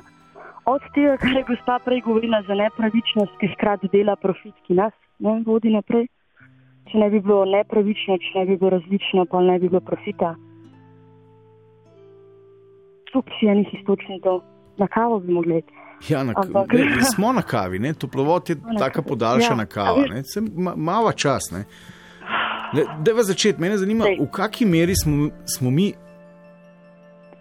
Speaker 8: od tega, kar je gospa prej govorila za nepravičnost, ki hkrati dela profit, ki nas ne vodi naprej. Če ne bi bilo nepravično, če ne bi bilo različno, pa ne bi bilo profita. Tukaj si enih istočnikov, na kavo bi mogli iti.
Speaker 2: Ja, na,
Speaker 8: Ampak-
Speaker 2: ne, smo na kavi, ne? toplovod je tako podaljšana
Speaker 8: Ja,
Speaker 2: kava.
Speaker 8: a veš-
Speaker 2: ne, Se ma, Mava čas. Ne? Ne, Deva začeti, mene zanima,
Speaker 8: Daj.
Speaker 2: v kakšni meri smo, smo mi,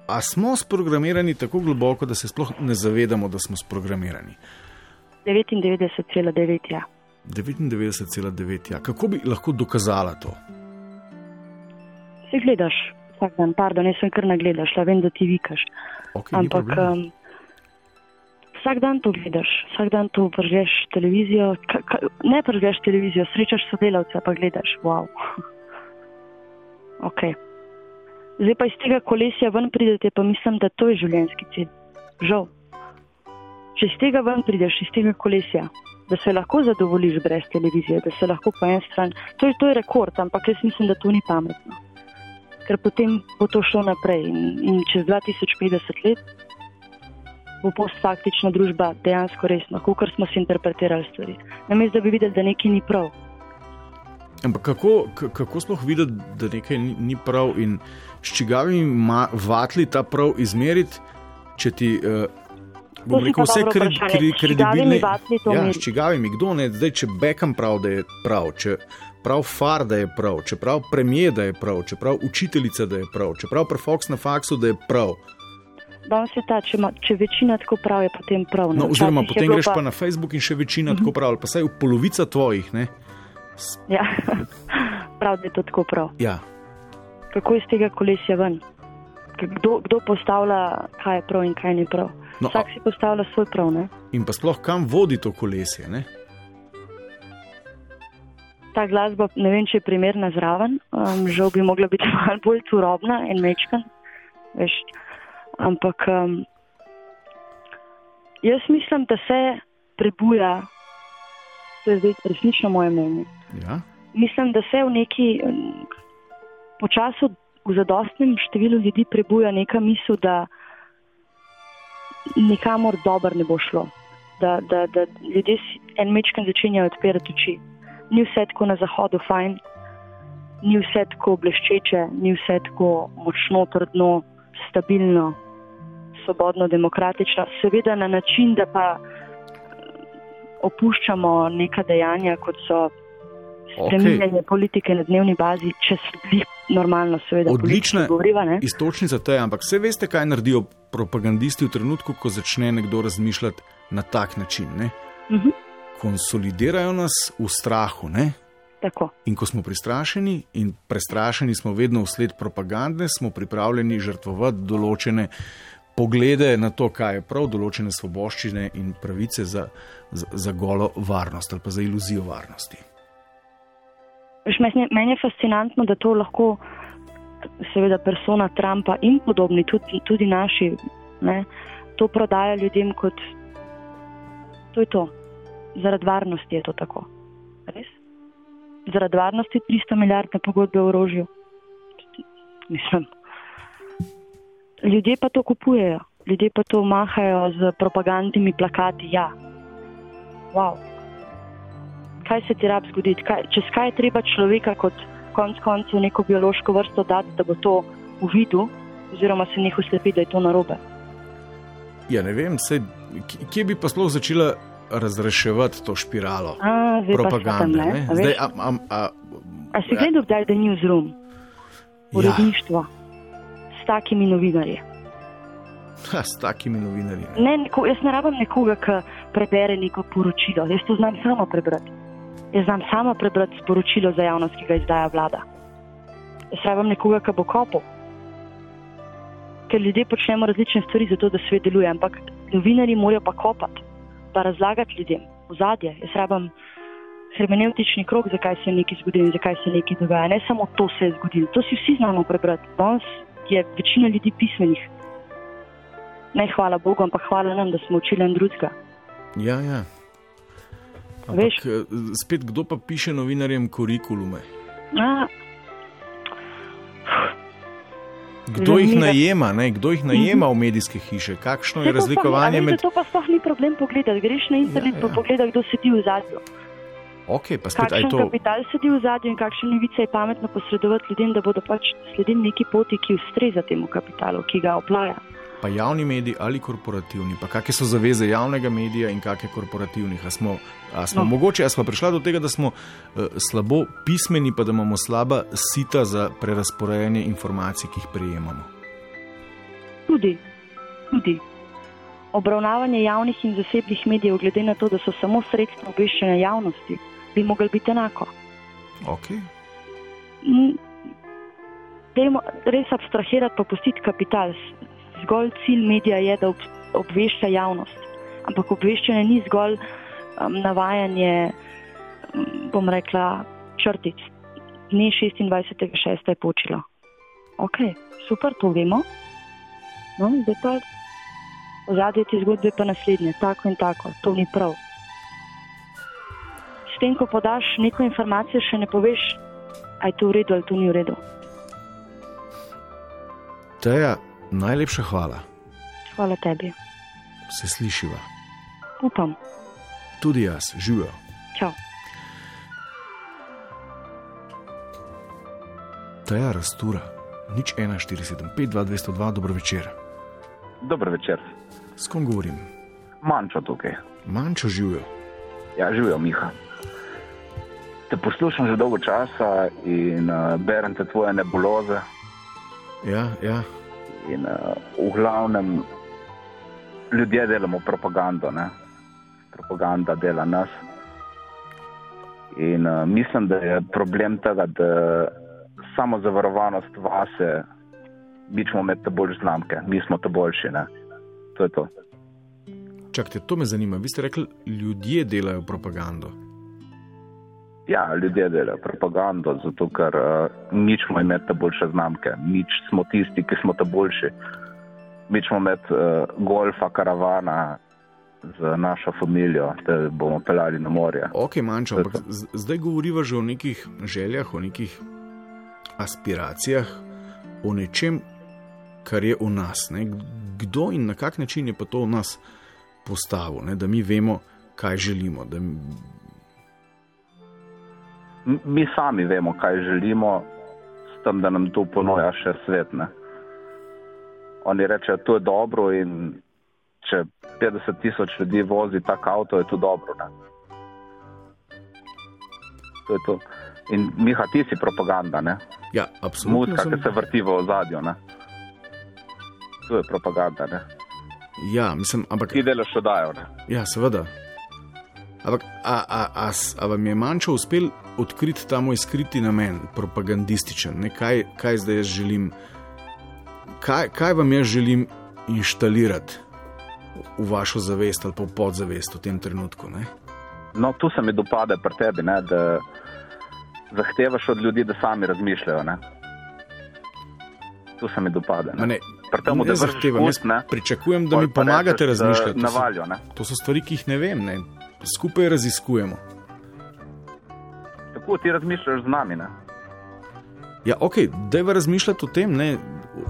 Speaker 2: a smo sprogramirani tako globoko, da se sploh ne zavedamo, da smo sprogramirani.
Speaker 8: 99,9 ja.
Speaker 2: 99,9. Ja. Kako bi lahko dokazala to?
Speaker 8: Se gledaš vsak dan, pardon, jaz sem kar nagledaš, a vem, da ti vikaš.
Speaker 2: Okay,
Speaker 8: Ampak um, vsak dan to gledaš, vsak dan to pržgeš televizijo. Ka, ka, ne pržgeš televizijo, srečaš sodelavca, pa gledaš, wow. okay. Zdaj pa iz tega kolesja ven pridete, pa mislim, da to je življenjski cilj. Žal. Če iz tega ven prideš, iz tega kolesja, da se lahko zadovoljiš brez televizije, da se lahko po eni strani. To je, to je rekord, ampak jaz mislim, da to ni pametno. Ker potem bo to šlo naprej in, in čez 2050 let bo postfaktična družba dejansko resna, kot smo si interpretirali stvari. Namesto da bi videli, da nekaj ni prav.
Speaker 2: Ampak kako, kako sploh videti, da nekaj ni, ni prav in s čigavimi vatli ta prav izmeriti, če ti. Uh, Bom rekel,
Speaker 8: pa
Speaker 2: vse kre, kre, kredibilne. Ja, s čigavimi, kdo ne, zdaj, če Beckham prav, da je prav, če prav Far, da je prav, če prav premijer, da je prav, če prav učiteljica, da je prav, če prav Fox na faksu, da je prav.
Speaker 8: Danes je ta, če, ma, če večina tako prav, je potem prav. ne.
Speaker 2: No, oziroma, potem greš pa na Facebook in še večina tako prav, ali pa saj polovica tvojih. Ne?
Speaker 8: Ja, prav, da je to tako prav.
Speaker 2: Ja,
Speaker 8: Kako iz tega kolesja ven? Kdo, kdo postavlja, kaj je prav in kaj ni prav?
Speaker 2: No,
Speaker 8: Vsak
Speaker 2: a-
Speaker 8: si postavlja svoj prav. Ne?
Speaker 2: in pa sploh kam vodi to kolesje. Ne?
Speaker 8: Ta glasba, ne vem, če je primerna zraven, um, žal bi mogla biti malo bolj turobna in mečkan. Veš. Ampak um, jaz mislim, da se prebuja, to je zdaj resnično moje mnenje.
Speaker 2: Ja.
Speaker 8: Mislim, da se v neki počasu v zadostnem številu ljudi prebuja neka misel, da nikamor dobro ne bo šlo. Da, da, da ljudje en mečkan začenjajo odpirati oči. Ni vse tako na zahodu fajn, ni vse tako bleščeče, ni vse tako močno, trdno, stabilno, svobodno, demokratično. Seveda na način, da pa opuščamo neka dejanja, kot so spreminjanje politike na dnevni bazi, če jih normalno, seveda,
Speaker 2: Odlična
Speaker 8: govoriva. Ne?
Speaker 2: istočnica to je, ampak vse veste, kaj naredijo propagandisti v trenutku, ko začne nekdo razmišljati na tak način. Ne?
Speaker 8: Mhm.
Speaker 2: Konsolidirajo nas v strahu. Ne?
Speaker 8: Tako.
Speaker 2: In ko smo prestrašeni, in prestrašeni smo vedno vsled propagande, smo pripravljeni žrtvovati določene poglede na to, kaj je prav, določene svoboščine in pravice za, za, za golo varnost ali pa za iluzijo varnosti.
Speaker 8: Veš, Meni meni je fascinantno, da to lahko, seveda, persona Trumpa in podobni, tudi, tudi naši, ne, to prodaja ljudem kot. To je to. Zaradi varnosti je to tako. Res? Zaradi varnosti 300 milijardne pogodbe o orožju. Mislim. Ljudje pa to kupujejo, ljudje pa to mahajo z propagandnimi plakati. Ja, wow. Kaj se ti rab zgoditi? Kaj, čez kaj je treba človeka kot konc koncev neko biološko vrsto dati, da bo to uvidel, oziroma se njih uslepi, da je to narobe.
Speaker 2: Ja, ne vem, sej, kje- bi pa sploh začela razreševati to špiralo
Speaker 8: A, zdaj pa
Speaker 2: propagande.
Speaker 8: sem, ne? A?
Speaker 2: Zdaj, a, a, a,
Speaker 8: A si gledal kdaj The Newsroom,
Speaker 2: ja,
Speaker 8: uredništvo s takimi novinarji?
Speaker 2: ha, s takimi novinarji. ne.
Speaker 8: Ne, neko, jaz ne rabim nekoga, ki prebere neko poročilo. Jaz to znam sama prebrati. Jaz znam sama prebrati sporočilo za javnost, ki ga izdaja vlada. Jaz rabim nekoga, ki bo kopal. Ker ljudje počnemo različne stvari, zato da svet deluje, ampak novinari morajo pa kopati, pa razlagati ljudem ozadje. Jaz rabim hermeneutični krok, zakaj se je nekaj zgodilo in zakaj se nekaj dogaja. Ne samo to se je zgodilo, to si vsi znamo prebrati. Danes je večina ljudi pismenih. Ne hvala Bogu, ampak hvala nam, da smo učili drugega.
Speaker 2: Ja, ja. Ampak,
Speaker 8: Veš.
Speaker 2: eh, spet kdo pa piše novinarjem kurikulume?
Speaker 8: A,
Speaker 2: Kdo jih najema, ne? kdo jih najema v medijske hiše? Kakšno je
Speaker 8: to
Speaker 2: razlikovanje
Speaker 8: sploh,
Speaker 2: med.
Speaker 8: To pa sploh ni problem pogledati. Greš na internet
Speaker 2: Ja,
Speaker 8: ja,
Speaker 2: ja.
Speaker 8: ja. pa pogledaj, kdo sedi v zadju.
Speaker 2: Ok, pa spet
Speaker 8: Kakšen
Speaker 2: to.
Speaker 8: kapital sedi v zadju in kakšne novice je pametno posredovati ljudem, da bodo pač sledili neki poti, ki ustreza temu kapitalu, ki ga oplaja.
Speaker 2: Pa javni mediji ali korporativni, pa kakšne so zaveze javnega medija in kakšne korporativnih. A smo, a smo no. Mogoče, a smo prišli do tega, da smo uh, slabo pismeni, pa da imamo slaba sita za prerasporejanje informacij, ki jih prejemamo.
Speaker 8: Tudi, tudi. Obravnavanje javnih in zasebnih medijev, glede na to, da so samo sredstva obveščanja javnosti, bi mogli biti enako.
Speaker 2: Okay.
Speaker 8: Dajmo res abstrahirati, pa pustiti kapital. Zgolj cilj medija je, da ob, obvešča javnost. Ampak obveščanje ni zgolj um, navajanje, um, bom rekla, črtic. Dne 26.6. je počilo. Ok, super, to vemo. No, zdaj pa ozadje te zgodbe pa naslednje, tako in tako, to ni prav. S tem, ko podaš neko informacijo, še ne poveš, ali je to v redu ali to ni v redu.
Speaker 2: Teja, najlepša hvala,
Speaker 8: Hvala tebi.
Speaker 2: se slišiva.
Speaker 8: Upam.
Speaker 2: Tudi jaz, živijo.
Speaker 8: Čau.
Speaker 2: Teja Rastura, nič 1475, 2202, dobro večer.
Speaker 9: Dober večer.
Speaker 2: S kom govorim?
Speaker 9: Manjšo tukaj.
Speaker 2: Manjšo živijo.
Speaker 9: Ja, živijo, Miha. Te poslušam že dolgo časa in uh, berem te tvoje nebuloze.
Speaker 2: Ja, ja.
Speaker 9: In uh, v glavnem ljudje delamo propagando, ne? propaganda dela nas. In uh, mislim, da je problem tega, da samo zavarovanost vase, mi smo med te bolj znamke, mi smo te boljši. Ne? To je to.
Speaker 2: Čakajte, to me zanima. Vi ste rekli, ljudje delajo propagando.
Speaker 9: Ja, ljudje delajo propagando, zato ker uh, nič smo imeti te boljše znamke, nič smo tisti, ki smo te boljši. Mi smo med uh, golfa, karavana z našo familijo, da bomo pelali na morje.
Speaker 2: Ok, manjšo, ampak zdaj govoriva že o nekih željah, o nekih aspiracijah, o nečem, kar je v nas. Ne? Kdo in na kak način je pa to v nas postavil, ne? da mi vemo, kaj želimo. Da mi...
Speaker 9: Sami vemo, kaj želimo, s tem, da nam to ponuja še svet. Ne? Oni rečejo, da je dobro in če 50 tisoč ljudi vozi tak avto, je to dobro. Ne? To je to. In Miha, ti si propaganda, ne?
Speaker 2: Ja, absolutno.
Speaker 9: Mutka,
Speaker 2: sem-
Speaker 9: ki se vrti v ozadju. Ne? To je propaganda. Ne?
Speaker 2: Ja, mislim, ampak.
Speaker 9: Ti delaš oddajo. Ne?
Speaker 2: Ja, seveda. Ampak, a, a, a, a vam je manjšo uspel odkriti ta moj skriti namen, propagandističen, ne? kaj, kaj zdaj jaz želim, kaj, kaj vam jaz želim inštalirati v vašo zavest ali pa v podzavest v tem trenutku? Ne?
Speaker 9: No, tu se mi dopade pri tebi, ne? da zahtevaš od ljudi, da sami razmišljajo. Ne? Tu se mi dopade.
Speaker 2: Ma ne,
Speaker 9: Pri tem, da
Speaker 2: ne zahtevam,
Speaker 9: pust, ne?
Speaker 2: pričakujem, da mi pomagate
Speaker 9: rečeš, da
Speaker 2: razmišljati. To so-
Speaker 9: Navaljo, ne?
Speaker 2: To so stvari, ki jih ne vem, ne? skupaj raziskujemo.
Speaker 9: Tako ti razmišljaš z nami. Ne?
Speaker 2: Ja, ok, da je razmišljati o tem, ne,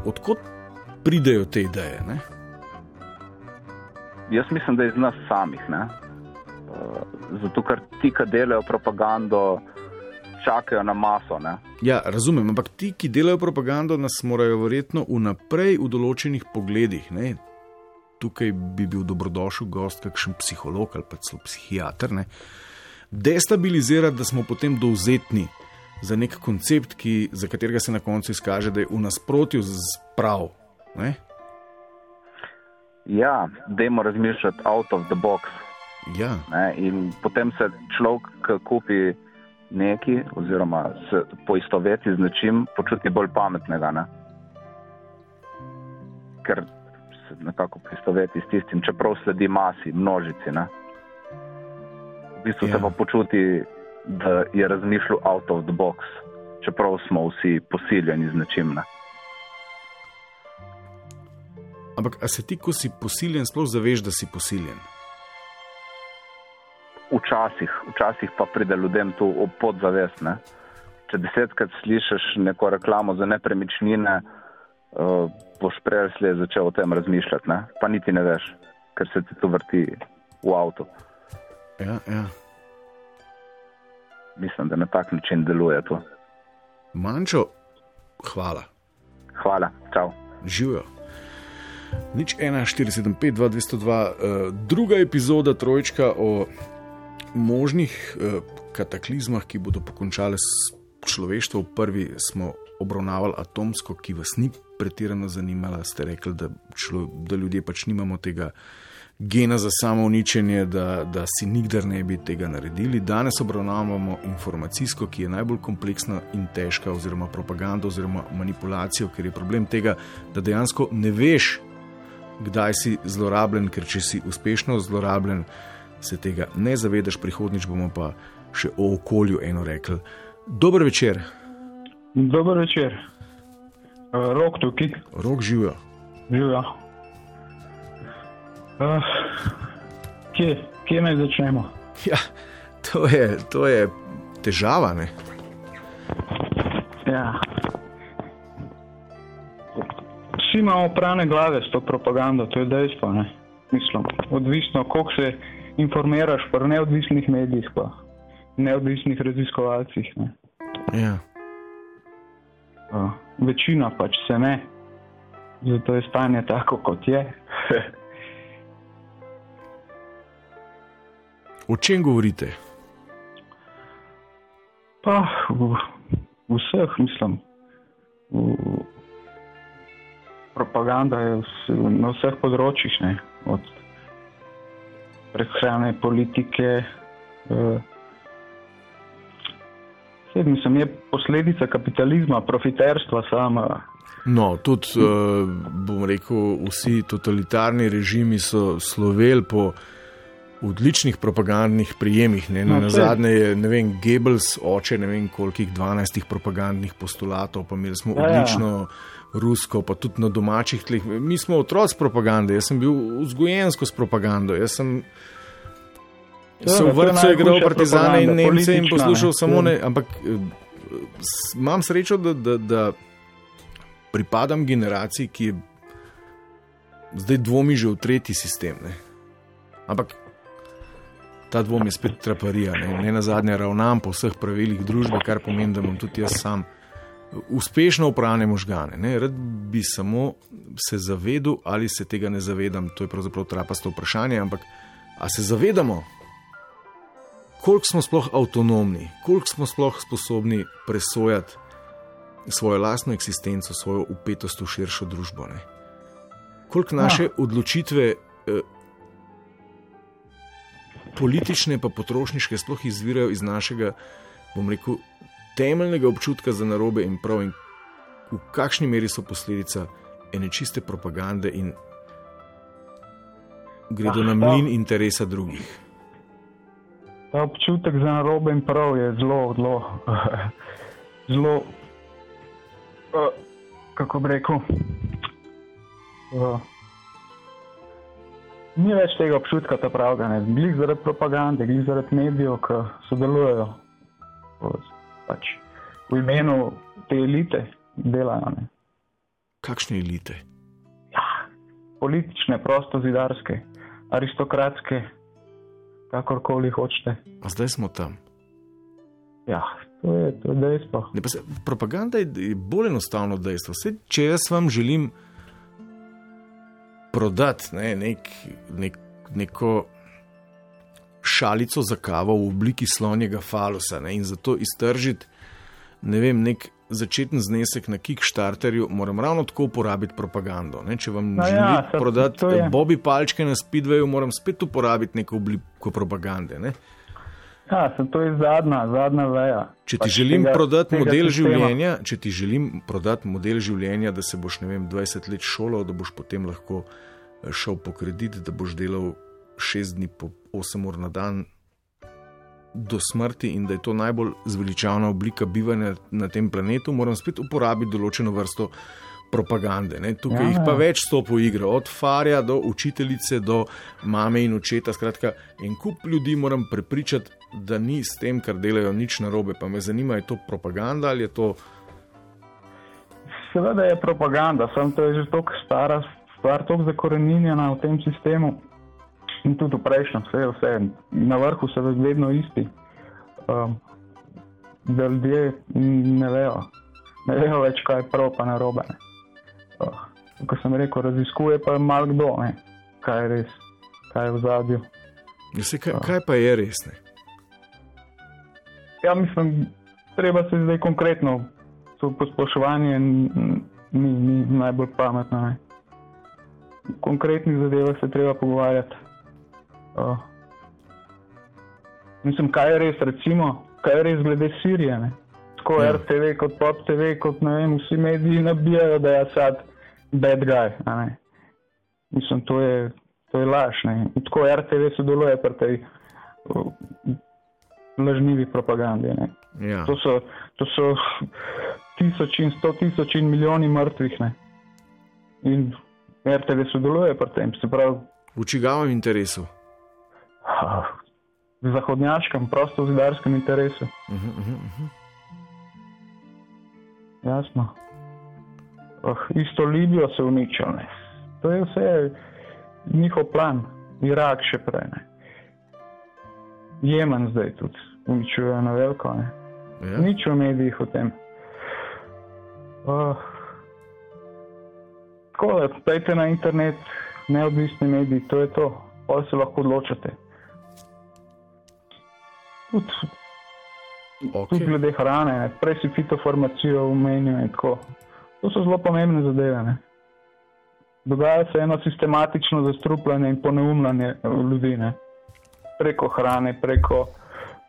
Speaker 2: odkot pridejo te ideje. Ne?
Speaker 9: Jaz mislim, da je iz nas samih. Ne? Uh, Zato, ker ti, ki delajo propagando, čakajo na maso. Ne?
Speaker 2: Ja, razumem, ampak ti, ki delajo propagando, nas morajo verjetno vnaprej v določenih pogledih ne, tukaj bi bil dobrodošel gost, kakšen psiholog ali pa celo psihiater. Ne? Destabilizirati, da smo potem dovzetni za nek koncept, ki, za katerega se na koncu izkaže, da je v nasprotju z prav. Ne?
Speaker 9: Ja, dajmo razmišljati out of the box.
Speaker 2: Ja.
Speaker 9: Ne? In potem se človek, ki kupi nekaj, oziroma se poistoveti z nečim, počuti bolj pametnega. Ne? Ker se nekako poistoveti s tistim, čeprav sledi masi, množici. Ne? V bistvu ja. se pa počuti, da je razmišljal out of the box, čeprav smo vsi posiljeni z nečim. Ne?
Speaker 2: Ampak, a se ti, ko si posiljen, sploh zaveš, da si posiljen?
Speaker 9: Včasih, včasih pa pride ljudem to v podzavest. Ne? Če desetkrat slišiš neko reklamo za nepremičnine, uh, boš prej slej začel o tem razmišljati, ne? pa niti ne veš, ker se ti to vrti v avtu.
Speaker 2: Ja, ja.
Speaker 9: Mislim, da na tak način deluje to.
Speaker 2: Manjšo, hvala.
Speaker 9: Hvala, čau.
Speaker 2: Živijo. Nič 1, 475, 2, 202, uh, druga epizoda Trojčka o možnih uh, kataklizmah, ki bodo pokončale s človeštvom. Prvi smo obravnavali atomsko, ki vas ni pretirano zanimala. Ste rekli, da, člo, da ljudje pač nimamo tega gena za samo uničenje, da, da si nikdar ne bi tega naredili. Danes obravnavamo informacijsko, ki je najbolj kompleksna in težka, oziroma propaganda, oziroma manipulacijo, ker je problem tega, da dejansko ne veš, kdaj si zlorabljen, ker če si uspešno zlorabljen, se tega ne zavedaš, prihodnič bomo pa še o okolju eno rekli. Dober večer.
Speaker 10: Dober večer. Uh, rok tukaj.
Speaker 2: Rok živijo.
Speaker 10: Živijo. Uh, kje, kje naj začnemo?
Speaker 2: Ja, to je, to je težava. Ne?
Speaker 10: Ja. Vsi imamo prane glave s to propagando, to je dejstvo. Ne? Mislim, odvisno, koliko se informiraš pri neodvisnih medijih, pa neodvisnih raziskovalcih. Ne?
Speaker 2: Ja.
Speaker 10: Uh, večina pač se ne, zato je stanje tako, kot je.
Speaker 2: O čem govorite?
Speaker 10: Pa v, v vseh, mislim. V, propaganda je vse, na vseh področjih, ne? od prehrane, politike. Vse, mislim, je posledica kapitalizma, profiterstva sama.
Speaker 2: No, tudi, uh, bom rekel, vsi totalitarni režimi so sloveli po odličnih propagandnih prijemih. Ne? No, na zadnje je vem, Goebbels, oče ne vem kolikih 12 propagandnih postulatov, pa imeli smo ja, odlično ja. rusko, pa tudi na domačih tleh. Mi smo otroci propagande, jaz sem bil vzgojen skozi propagando. Jaz sem se v vrtu igral partizane in Nemce in poslušal samo ne. Ampak imam srečo, da, da, da pripadam generaciji, ki je zdaj dvomi že v tretji sistem. Ne? Ampak ta dvom je spet traparija. Ne, ne na zadnje ravnam po vseh pravilih družbe, kar pomeni, da imam tudi jaz sam uspešno upravne možgane. Ne. Rad bi samo se zavedal, ali se tega ne zavedam. To je pravzaprav trapasto vprašanje, ampak ali se zavedamo, koliko smo sploh avtonomni, koliko smo sploh sposobni presojati svojo lastno eksistenco, svojo upetost v širšo družbo. Ne. Koliko naše ja. odločitve. Eh, politične pa potrošniške sploh izvirajo iz našega, bom rekel, temeljnega občutka za narobe in prav, in v kakšni meri so posledica ene čiste propagande in gredo na mlin interesa drugih.
Speaker 10: Ta občutek za narobe in prav je zelo, zelo, zelo, uh, kako bi rekel. Ni več tega občutka, da pravga ne. Glede zaradi propagande, glede zaradi medijev, ki sodelujejo pač, v imenu te elite, delajo. Ne.
Speaker 2: Kakšne elite?
Speaker 10: Ja, politične, prostozidarske, aristokratske, kakorkoli hočete.
Speaker 2: A zdaj smo tam.
Speaker 10: Ja, to je, to je dejstvo.
Speaker 2: Ne, se, propaganda je bolj enostavno dejstvo. Vse, če jaz vam želim prodati ne, nek, nek, neko šalico za kavo v obliki slonjega falusa ne, in zato iztržiti ne vem, nek začeten znesek na Kickstarterju, moram ravno tako uporabiti propagando. Ne? Če vam
Speaker 10: No ja,
Speaker 2: želim
Speaker 10: saj
Speaker 2: prodati. Bobby palčke na Speedwayu, moram spet uporabiti neko obliko propagande. Ne?
Speaker 10: Ja, sem to je zadnja, zadnja veja.
Speaker 2: Če ti
Speaker 10: Pač
Speaker 2: želim
Speaker 10: tega-
Speaker 2: prodati
Speaker 10: tega
Speaker 2: model
Speaker 10: sistema.
Speaker 2: življenja, če ti želim prodati model življenja, da se boš ne vem, 20 let šolal, da boš potem lahko eh, šel po kredit, da boš delal 6 dni po 8 ur na dan do smrti in da je to najbolj zveličavna oblika bivanja na tem planetu, moram spet uporabiti določeno vrsto propagande. Ne? Tukaj
Speaker 10: Ja,
Speaker 2: jih pa več stopi v igro, od farja do učiteljice, do mame in očeta. Skratka, en kup ljudi moram prepričati, da ni s tem, kar delajo, nič narobe. Pa me zanima, je to propaganda ali je to.
Speaker 10: Seveda je propaganda, samo to je že tako stara stvar, tako zakorenjena v tem sistemu. In tudi v prejšnjem, vse je vse, na vrhu so vedno isti. Um, da ljudje ne vejo, ne vejo več, kaj je prav, pa narobe. ne. Uh, kot sem rekel, raziskuje pa malo kdo, ne, kaj je res, kaj je v zadju.
Speaker 2: Ja, se, kaj, kaj pa je res? Ne?
Speaker 10: Ja, mislim, treba se zdaj konkretno, to posploševanje n- ni, ni najbolj pametno. Ne. Konkretnih zadevah se treba pogovarjati. Uh, mislim, kaj je res, recimo, kaj je res glede Sirije. Ne. Tako
Speaker 2: Ja.
Speaker 10: RTV kot Pop TV, kot ne vem, vsi mediji nabijajo, da je sad bad guy. a ne. Mislim, to je, to je laž. Ne. In Tako RTV sodeluje pri tej uh, lažnivi propagandi. Ne.
Speaker 2: Ja.
Speaker 10: To so, to so tisoč in sto tisoč in milijoni mrtvih. Ne. In RTV sodeluje pri tem, se pravi,
Speaker 2: V čigavem interesu?
Speaker 10: v zahodnjaškem, prosto zidarskem interesu.
Speaker 2: Uh -huh, uh -huh.
Speaker 10: Jasno. Oh, isto Libijo se uničil. Ne. To je vse njihov plan, Irak še prej. Ne. Jemen zdaj tudi uničujejo na veliko. Ne.
Speaker 2: Ja.
Speaker 10: Nič v medijih o tem. Oh. Tako da, pejte na internet, neodvisni mediji, to je to, pa se lahko odločate. Tudi,
Speaker 2: Ok.
Speaker 10: tudi glede hrane, ne. prej si fitofarmacijo omenil in tako. To so zelo pomembne zadeve. Ne. Dogaja se eno sistematično zastrupljanje in poneumljanje ljudi. Ne. Preko hrane, preko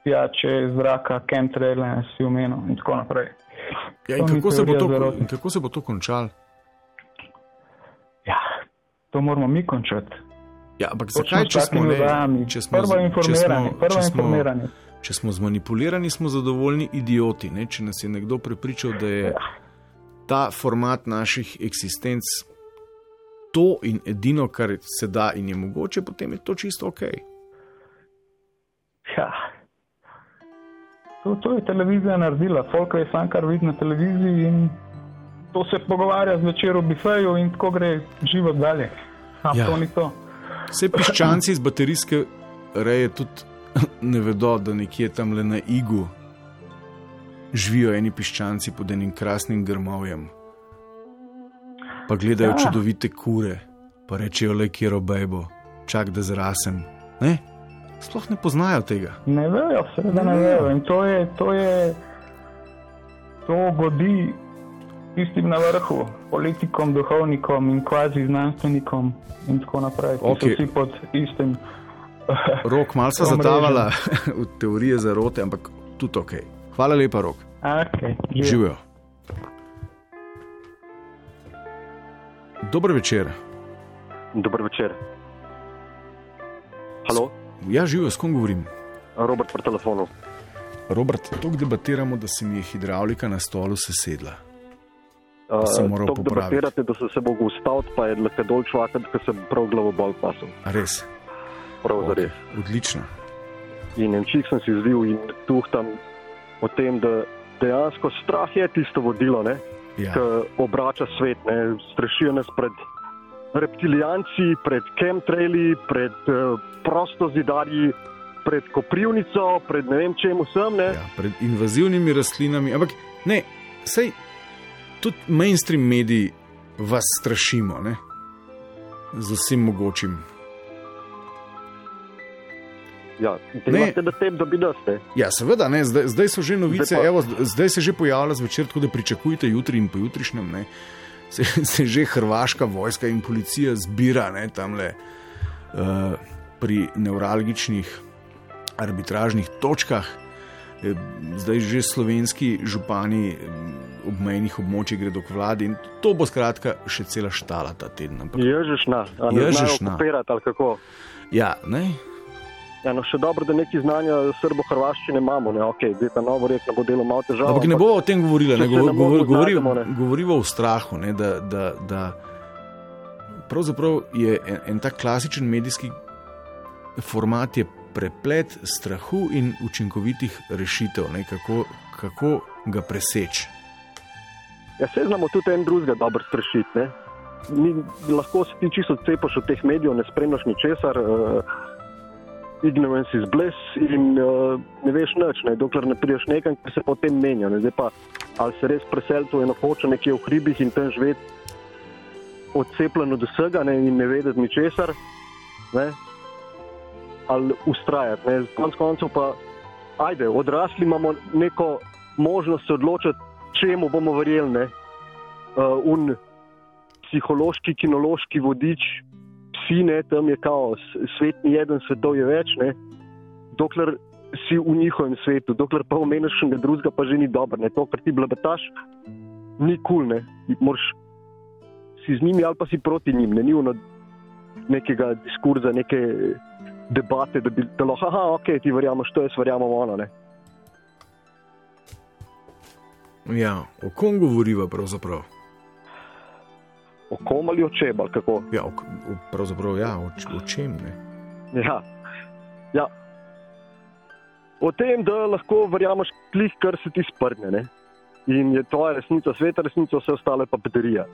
Speaker 10: pijače, zraka, chemtraile, si omenil in tako naprej.
Speaker 2: Ja, in, kako se to, in kako se bo to končalo?
Speaker 10: Ja, to moramo mi končati.
Speaker 2: Ja, ampak zakaj, če smo, ne, če smo,
Speaker 10: Prvo
Speaker 2: smo,
Speaker 10: prvo
Speaker 2: če smo,
Speaker 10: informiranje.
Speaker 2: če smo zmanipulirani, smo zadovoljni idioti. Ne? Če nas je nekdo prepričal, da je ta format naših eksistenc to in edino, kar se da in je mogoče, potem je to čisto ok.
Speaker 10: Ja. To, to je televizija naredila, folk je sam kar vidi na televiziji in to se pogovarja zvečer v bifeju in tako gre život dalje. A,
Speaker 2: Ja.
Speaker 10: To ni to.
Speaker 2: Vse piščanci iz baterijske reje tudi ne vedo, da nekje tam le na igu živijo eni piščanci pod enim krasnim grmovjem. Pa gledajo
Speaker 10: Ja.
Speaker 2: čudovite kure, pa rečejo le, kjer obejbo, čak da zrasem. Ne? Sploh ne poznajo tega.
Speaker 10: Ne vejo, seveda ne
Speaker 2: Ne
Speaker 10: vejo. In to je, to je, to godi tistim na vrhu, politikom, duhovnikom in kvazi znanstvenikom in tako naprej, so vsi pod istim.
Speaker 2: Rok, malo se
Speaker 10: omrežjem.
Speaker 2: zatavala v teorije zarote, ampak tudi ok. Hvala lepa, rok.
Speaker 10: Okay,
Speaker 2: Živijo. Dober večer.
Speaker 11: Dober večer. Halo,
Speaker 2: Ja, živijo, s kom govorim?
Speaker 11: Robert pri telefonu.
Speaker 2: Robert, tako debatiramo, da se mi je hidravlika na stolu sesedla.
Speaker 11: Uh,
Speaker 2: sem popraviti.
Speaker 11: debatirate, da se, se bo ustavil, pa je lahko dol človek, da se bo prav glavo bolj pasel.
Speaker 2: Res?
Speaker 11: Prav za res.
Speaker 2: Odlično.
Speaker 11: In en čik sem si zvil in tuhtam o tem, da dejansko strah je tisto vodilo, ne,
Speaker 2: Ja.
Speaker 11: ki obrača svet, ne, strašijo nas pred reptilijanci, pred chemtraili, pred uh, prostozidarji, pred koprivnico, pred ne vem čem vsem. Ne.
Speaker 2: Ja, pred invazivnimi rastlinami. Ampak ne, sej tudi mainstream mediji vas strašimo. Ne? z vsem mogočim.
Speaker 11: Ja, delate na tem, da bi nas ne.
Speaker 2: Ja, seveda, ne, zdaj, zdaj so že novice,
Speaker 11: Zdaj pa-
Speaker 2: evo, zdaj se že pojavlja zvečer, tako da pričakujte jutri in pojutrišnjem. Ne, se, se že hrvaška vojska in policija zbira ne, tamle uh, pri nevralgičnih arbitražnih točkah. Zdaj že slovenski župani eh, obmejnih območij gredo k vladi in to bo skratka še cela štala ta teden. Ampak,
Speaker 11: Ježišna, a ne znajo
Speaker 2: Ježišna.
Speaker 11: okupirati ali kako.
Speaker 2: ja, ne,
Speaker 11: Ja, no, še dobro, da neki znanja srbo-hrvaščine imamo, ne, ok, zdaj ta novo ne bo delo malo težavo.
Speaker 2: Ampak ne bomo o tem govorili, ne, govor, govor, govori,
Speaker 11: ne.
Speaker 2: govorimo o strahu. Ne, da, da, da pravzaprav je en, en tak klasičen medijski format je preplet strahu in učinkovitih rešitev, ne, kako, kako ga preseči.
Speaker 11: Ja, se znamo tudi en drugega dobro strašiti. ne. Mi lahko se ti čisto cepaš od teh medijev, ne spremljaš ničesar, uh, ignorance is bliss in uh, ne veš nič, ne, dokler ne prideš nekam, ki se potem menja. Ne. Zdaj pa ali se res preseliti v eno hočo nekje v hribih in tam živeti odcepljen od vsega ne, in ne vedeti ničesar, ne, ali ustrajati. Ne. Konec koncev pa, ajde, odrasli imamo neko možnost se odločiti, čemu bomo verjeli. ne. Uh, un psihološki, kinološki vodič, psi, ne, tam je kao, s- svet ni eden, svetov je več, ne. dokler si v njihovem svetu, dokler pa omeniš še nekaj drugega, pa že ni dobro. Ne. To, kar ti blabetaš, ni kul, cool, ne. Moraš si z njimi ali pa si proti njim, ne ni ono nekega diskurza, neke debate, da bi da lahko, aha, ok, ti verjameš to, jaz verjamem ono. Ne.
Speaker 2: Ja, o kom govoriva pravzaprav?
Speaker 11: O kom ali o čem, ali kako?
Speaker 2: Ja, o, o, pravzaprav ja, o, o čem ne.
Speaker 11: Ja. ja. O tem, da lahko verjameš klih, kar se ti sprne. Ne? In je tvoja resnica, sveta resnica, vse ostale pa baterija.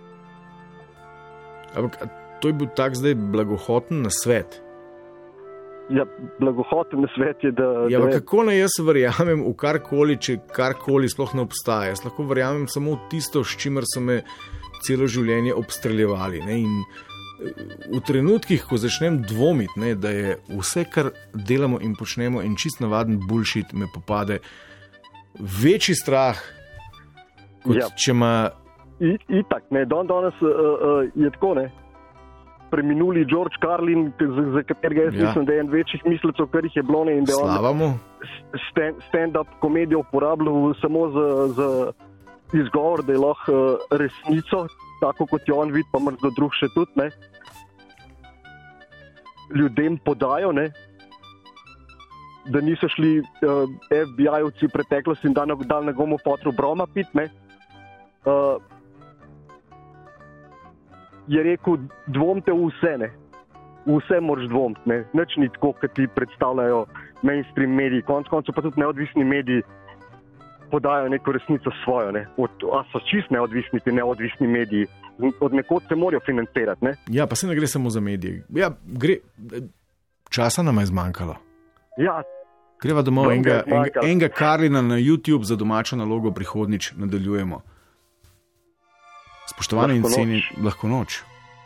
Speaker 2: Ampak to je bil tak zdaj blagohoten na svet.
Speaker 11: Ja, blagohoten svet je, da.
Speaker 2: Ja,
Speaker 11: da
Speaker 2: kako naj jaz verjamem v karkoli, če karkoli sploh ne obstaja? Jaz lahko verjamem samo v tisto, s čimer so me celo življenje obstreljevali. Ne? In eh, v trenutkih, ko začnem dvomiti, ne, da je vse, kar delamo in počnemo, en čist navaden bulšit, me popade večji strah, kot
Speaker 11: Ja.
Speaker 2: če ima.
Speaker 11: Itak, ne, don danes uh, uh, je tako, ne. Preminuli George Carlin, za, za katerega jaz
Speaker 2: Ja.
Speaker 11: mislim, da je en večjih mislecev, kar jih je bilo, in da je stand- stand-up komedijo uporabljal samo za, za izgovor, da je lahko uh, resnico, tako kot jo on vidi, pa mrzlo drug še tudi, ne, ljudem podajo, ne, da niso šli uh, FBI-ovci v preteklosti in da ne- nekomu fotru broma pit, ne. Uh, je rekel, dvomite v vse, ne. Vse moraš dvomiti, ne. Nič ni tako, kot ti predstavljajo mainstream mediji, konec koncev pa tudi neodvisni mediji podajo neko resnico svojo. Ne. Od, a so čist neodvisni ti neodvisni mediji, od nekod se morajo financirati. Ne.
Speaker 2: Ja, pa se ne gre samo za medije. Ja, gre, časa nam je zmanjkalo.
Speaker 11: Ja,
Speaker 2: Greva domov enega, enega, enega Karlina na YouTube za domačo nalogo, prihodnič nadaljujemo. Spoštovane in cenjeni, lahko noč.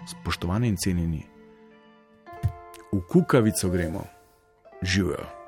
Speaker 2: Spoštovane in cenjeni, v kukavico gremo, živijo.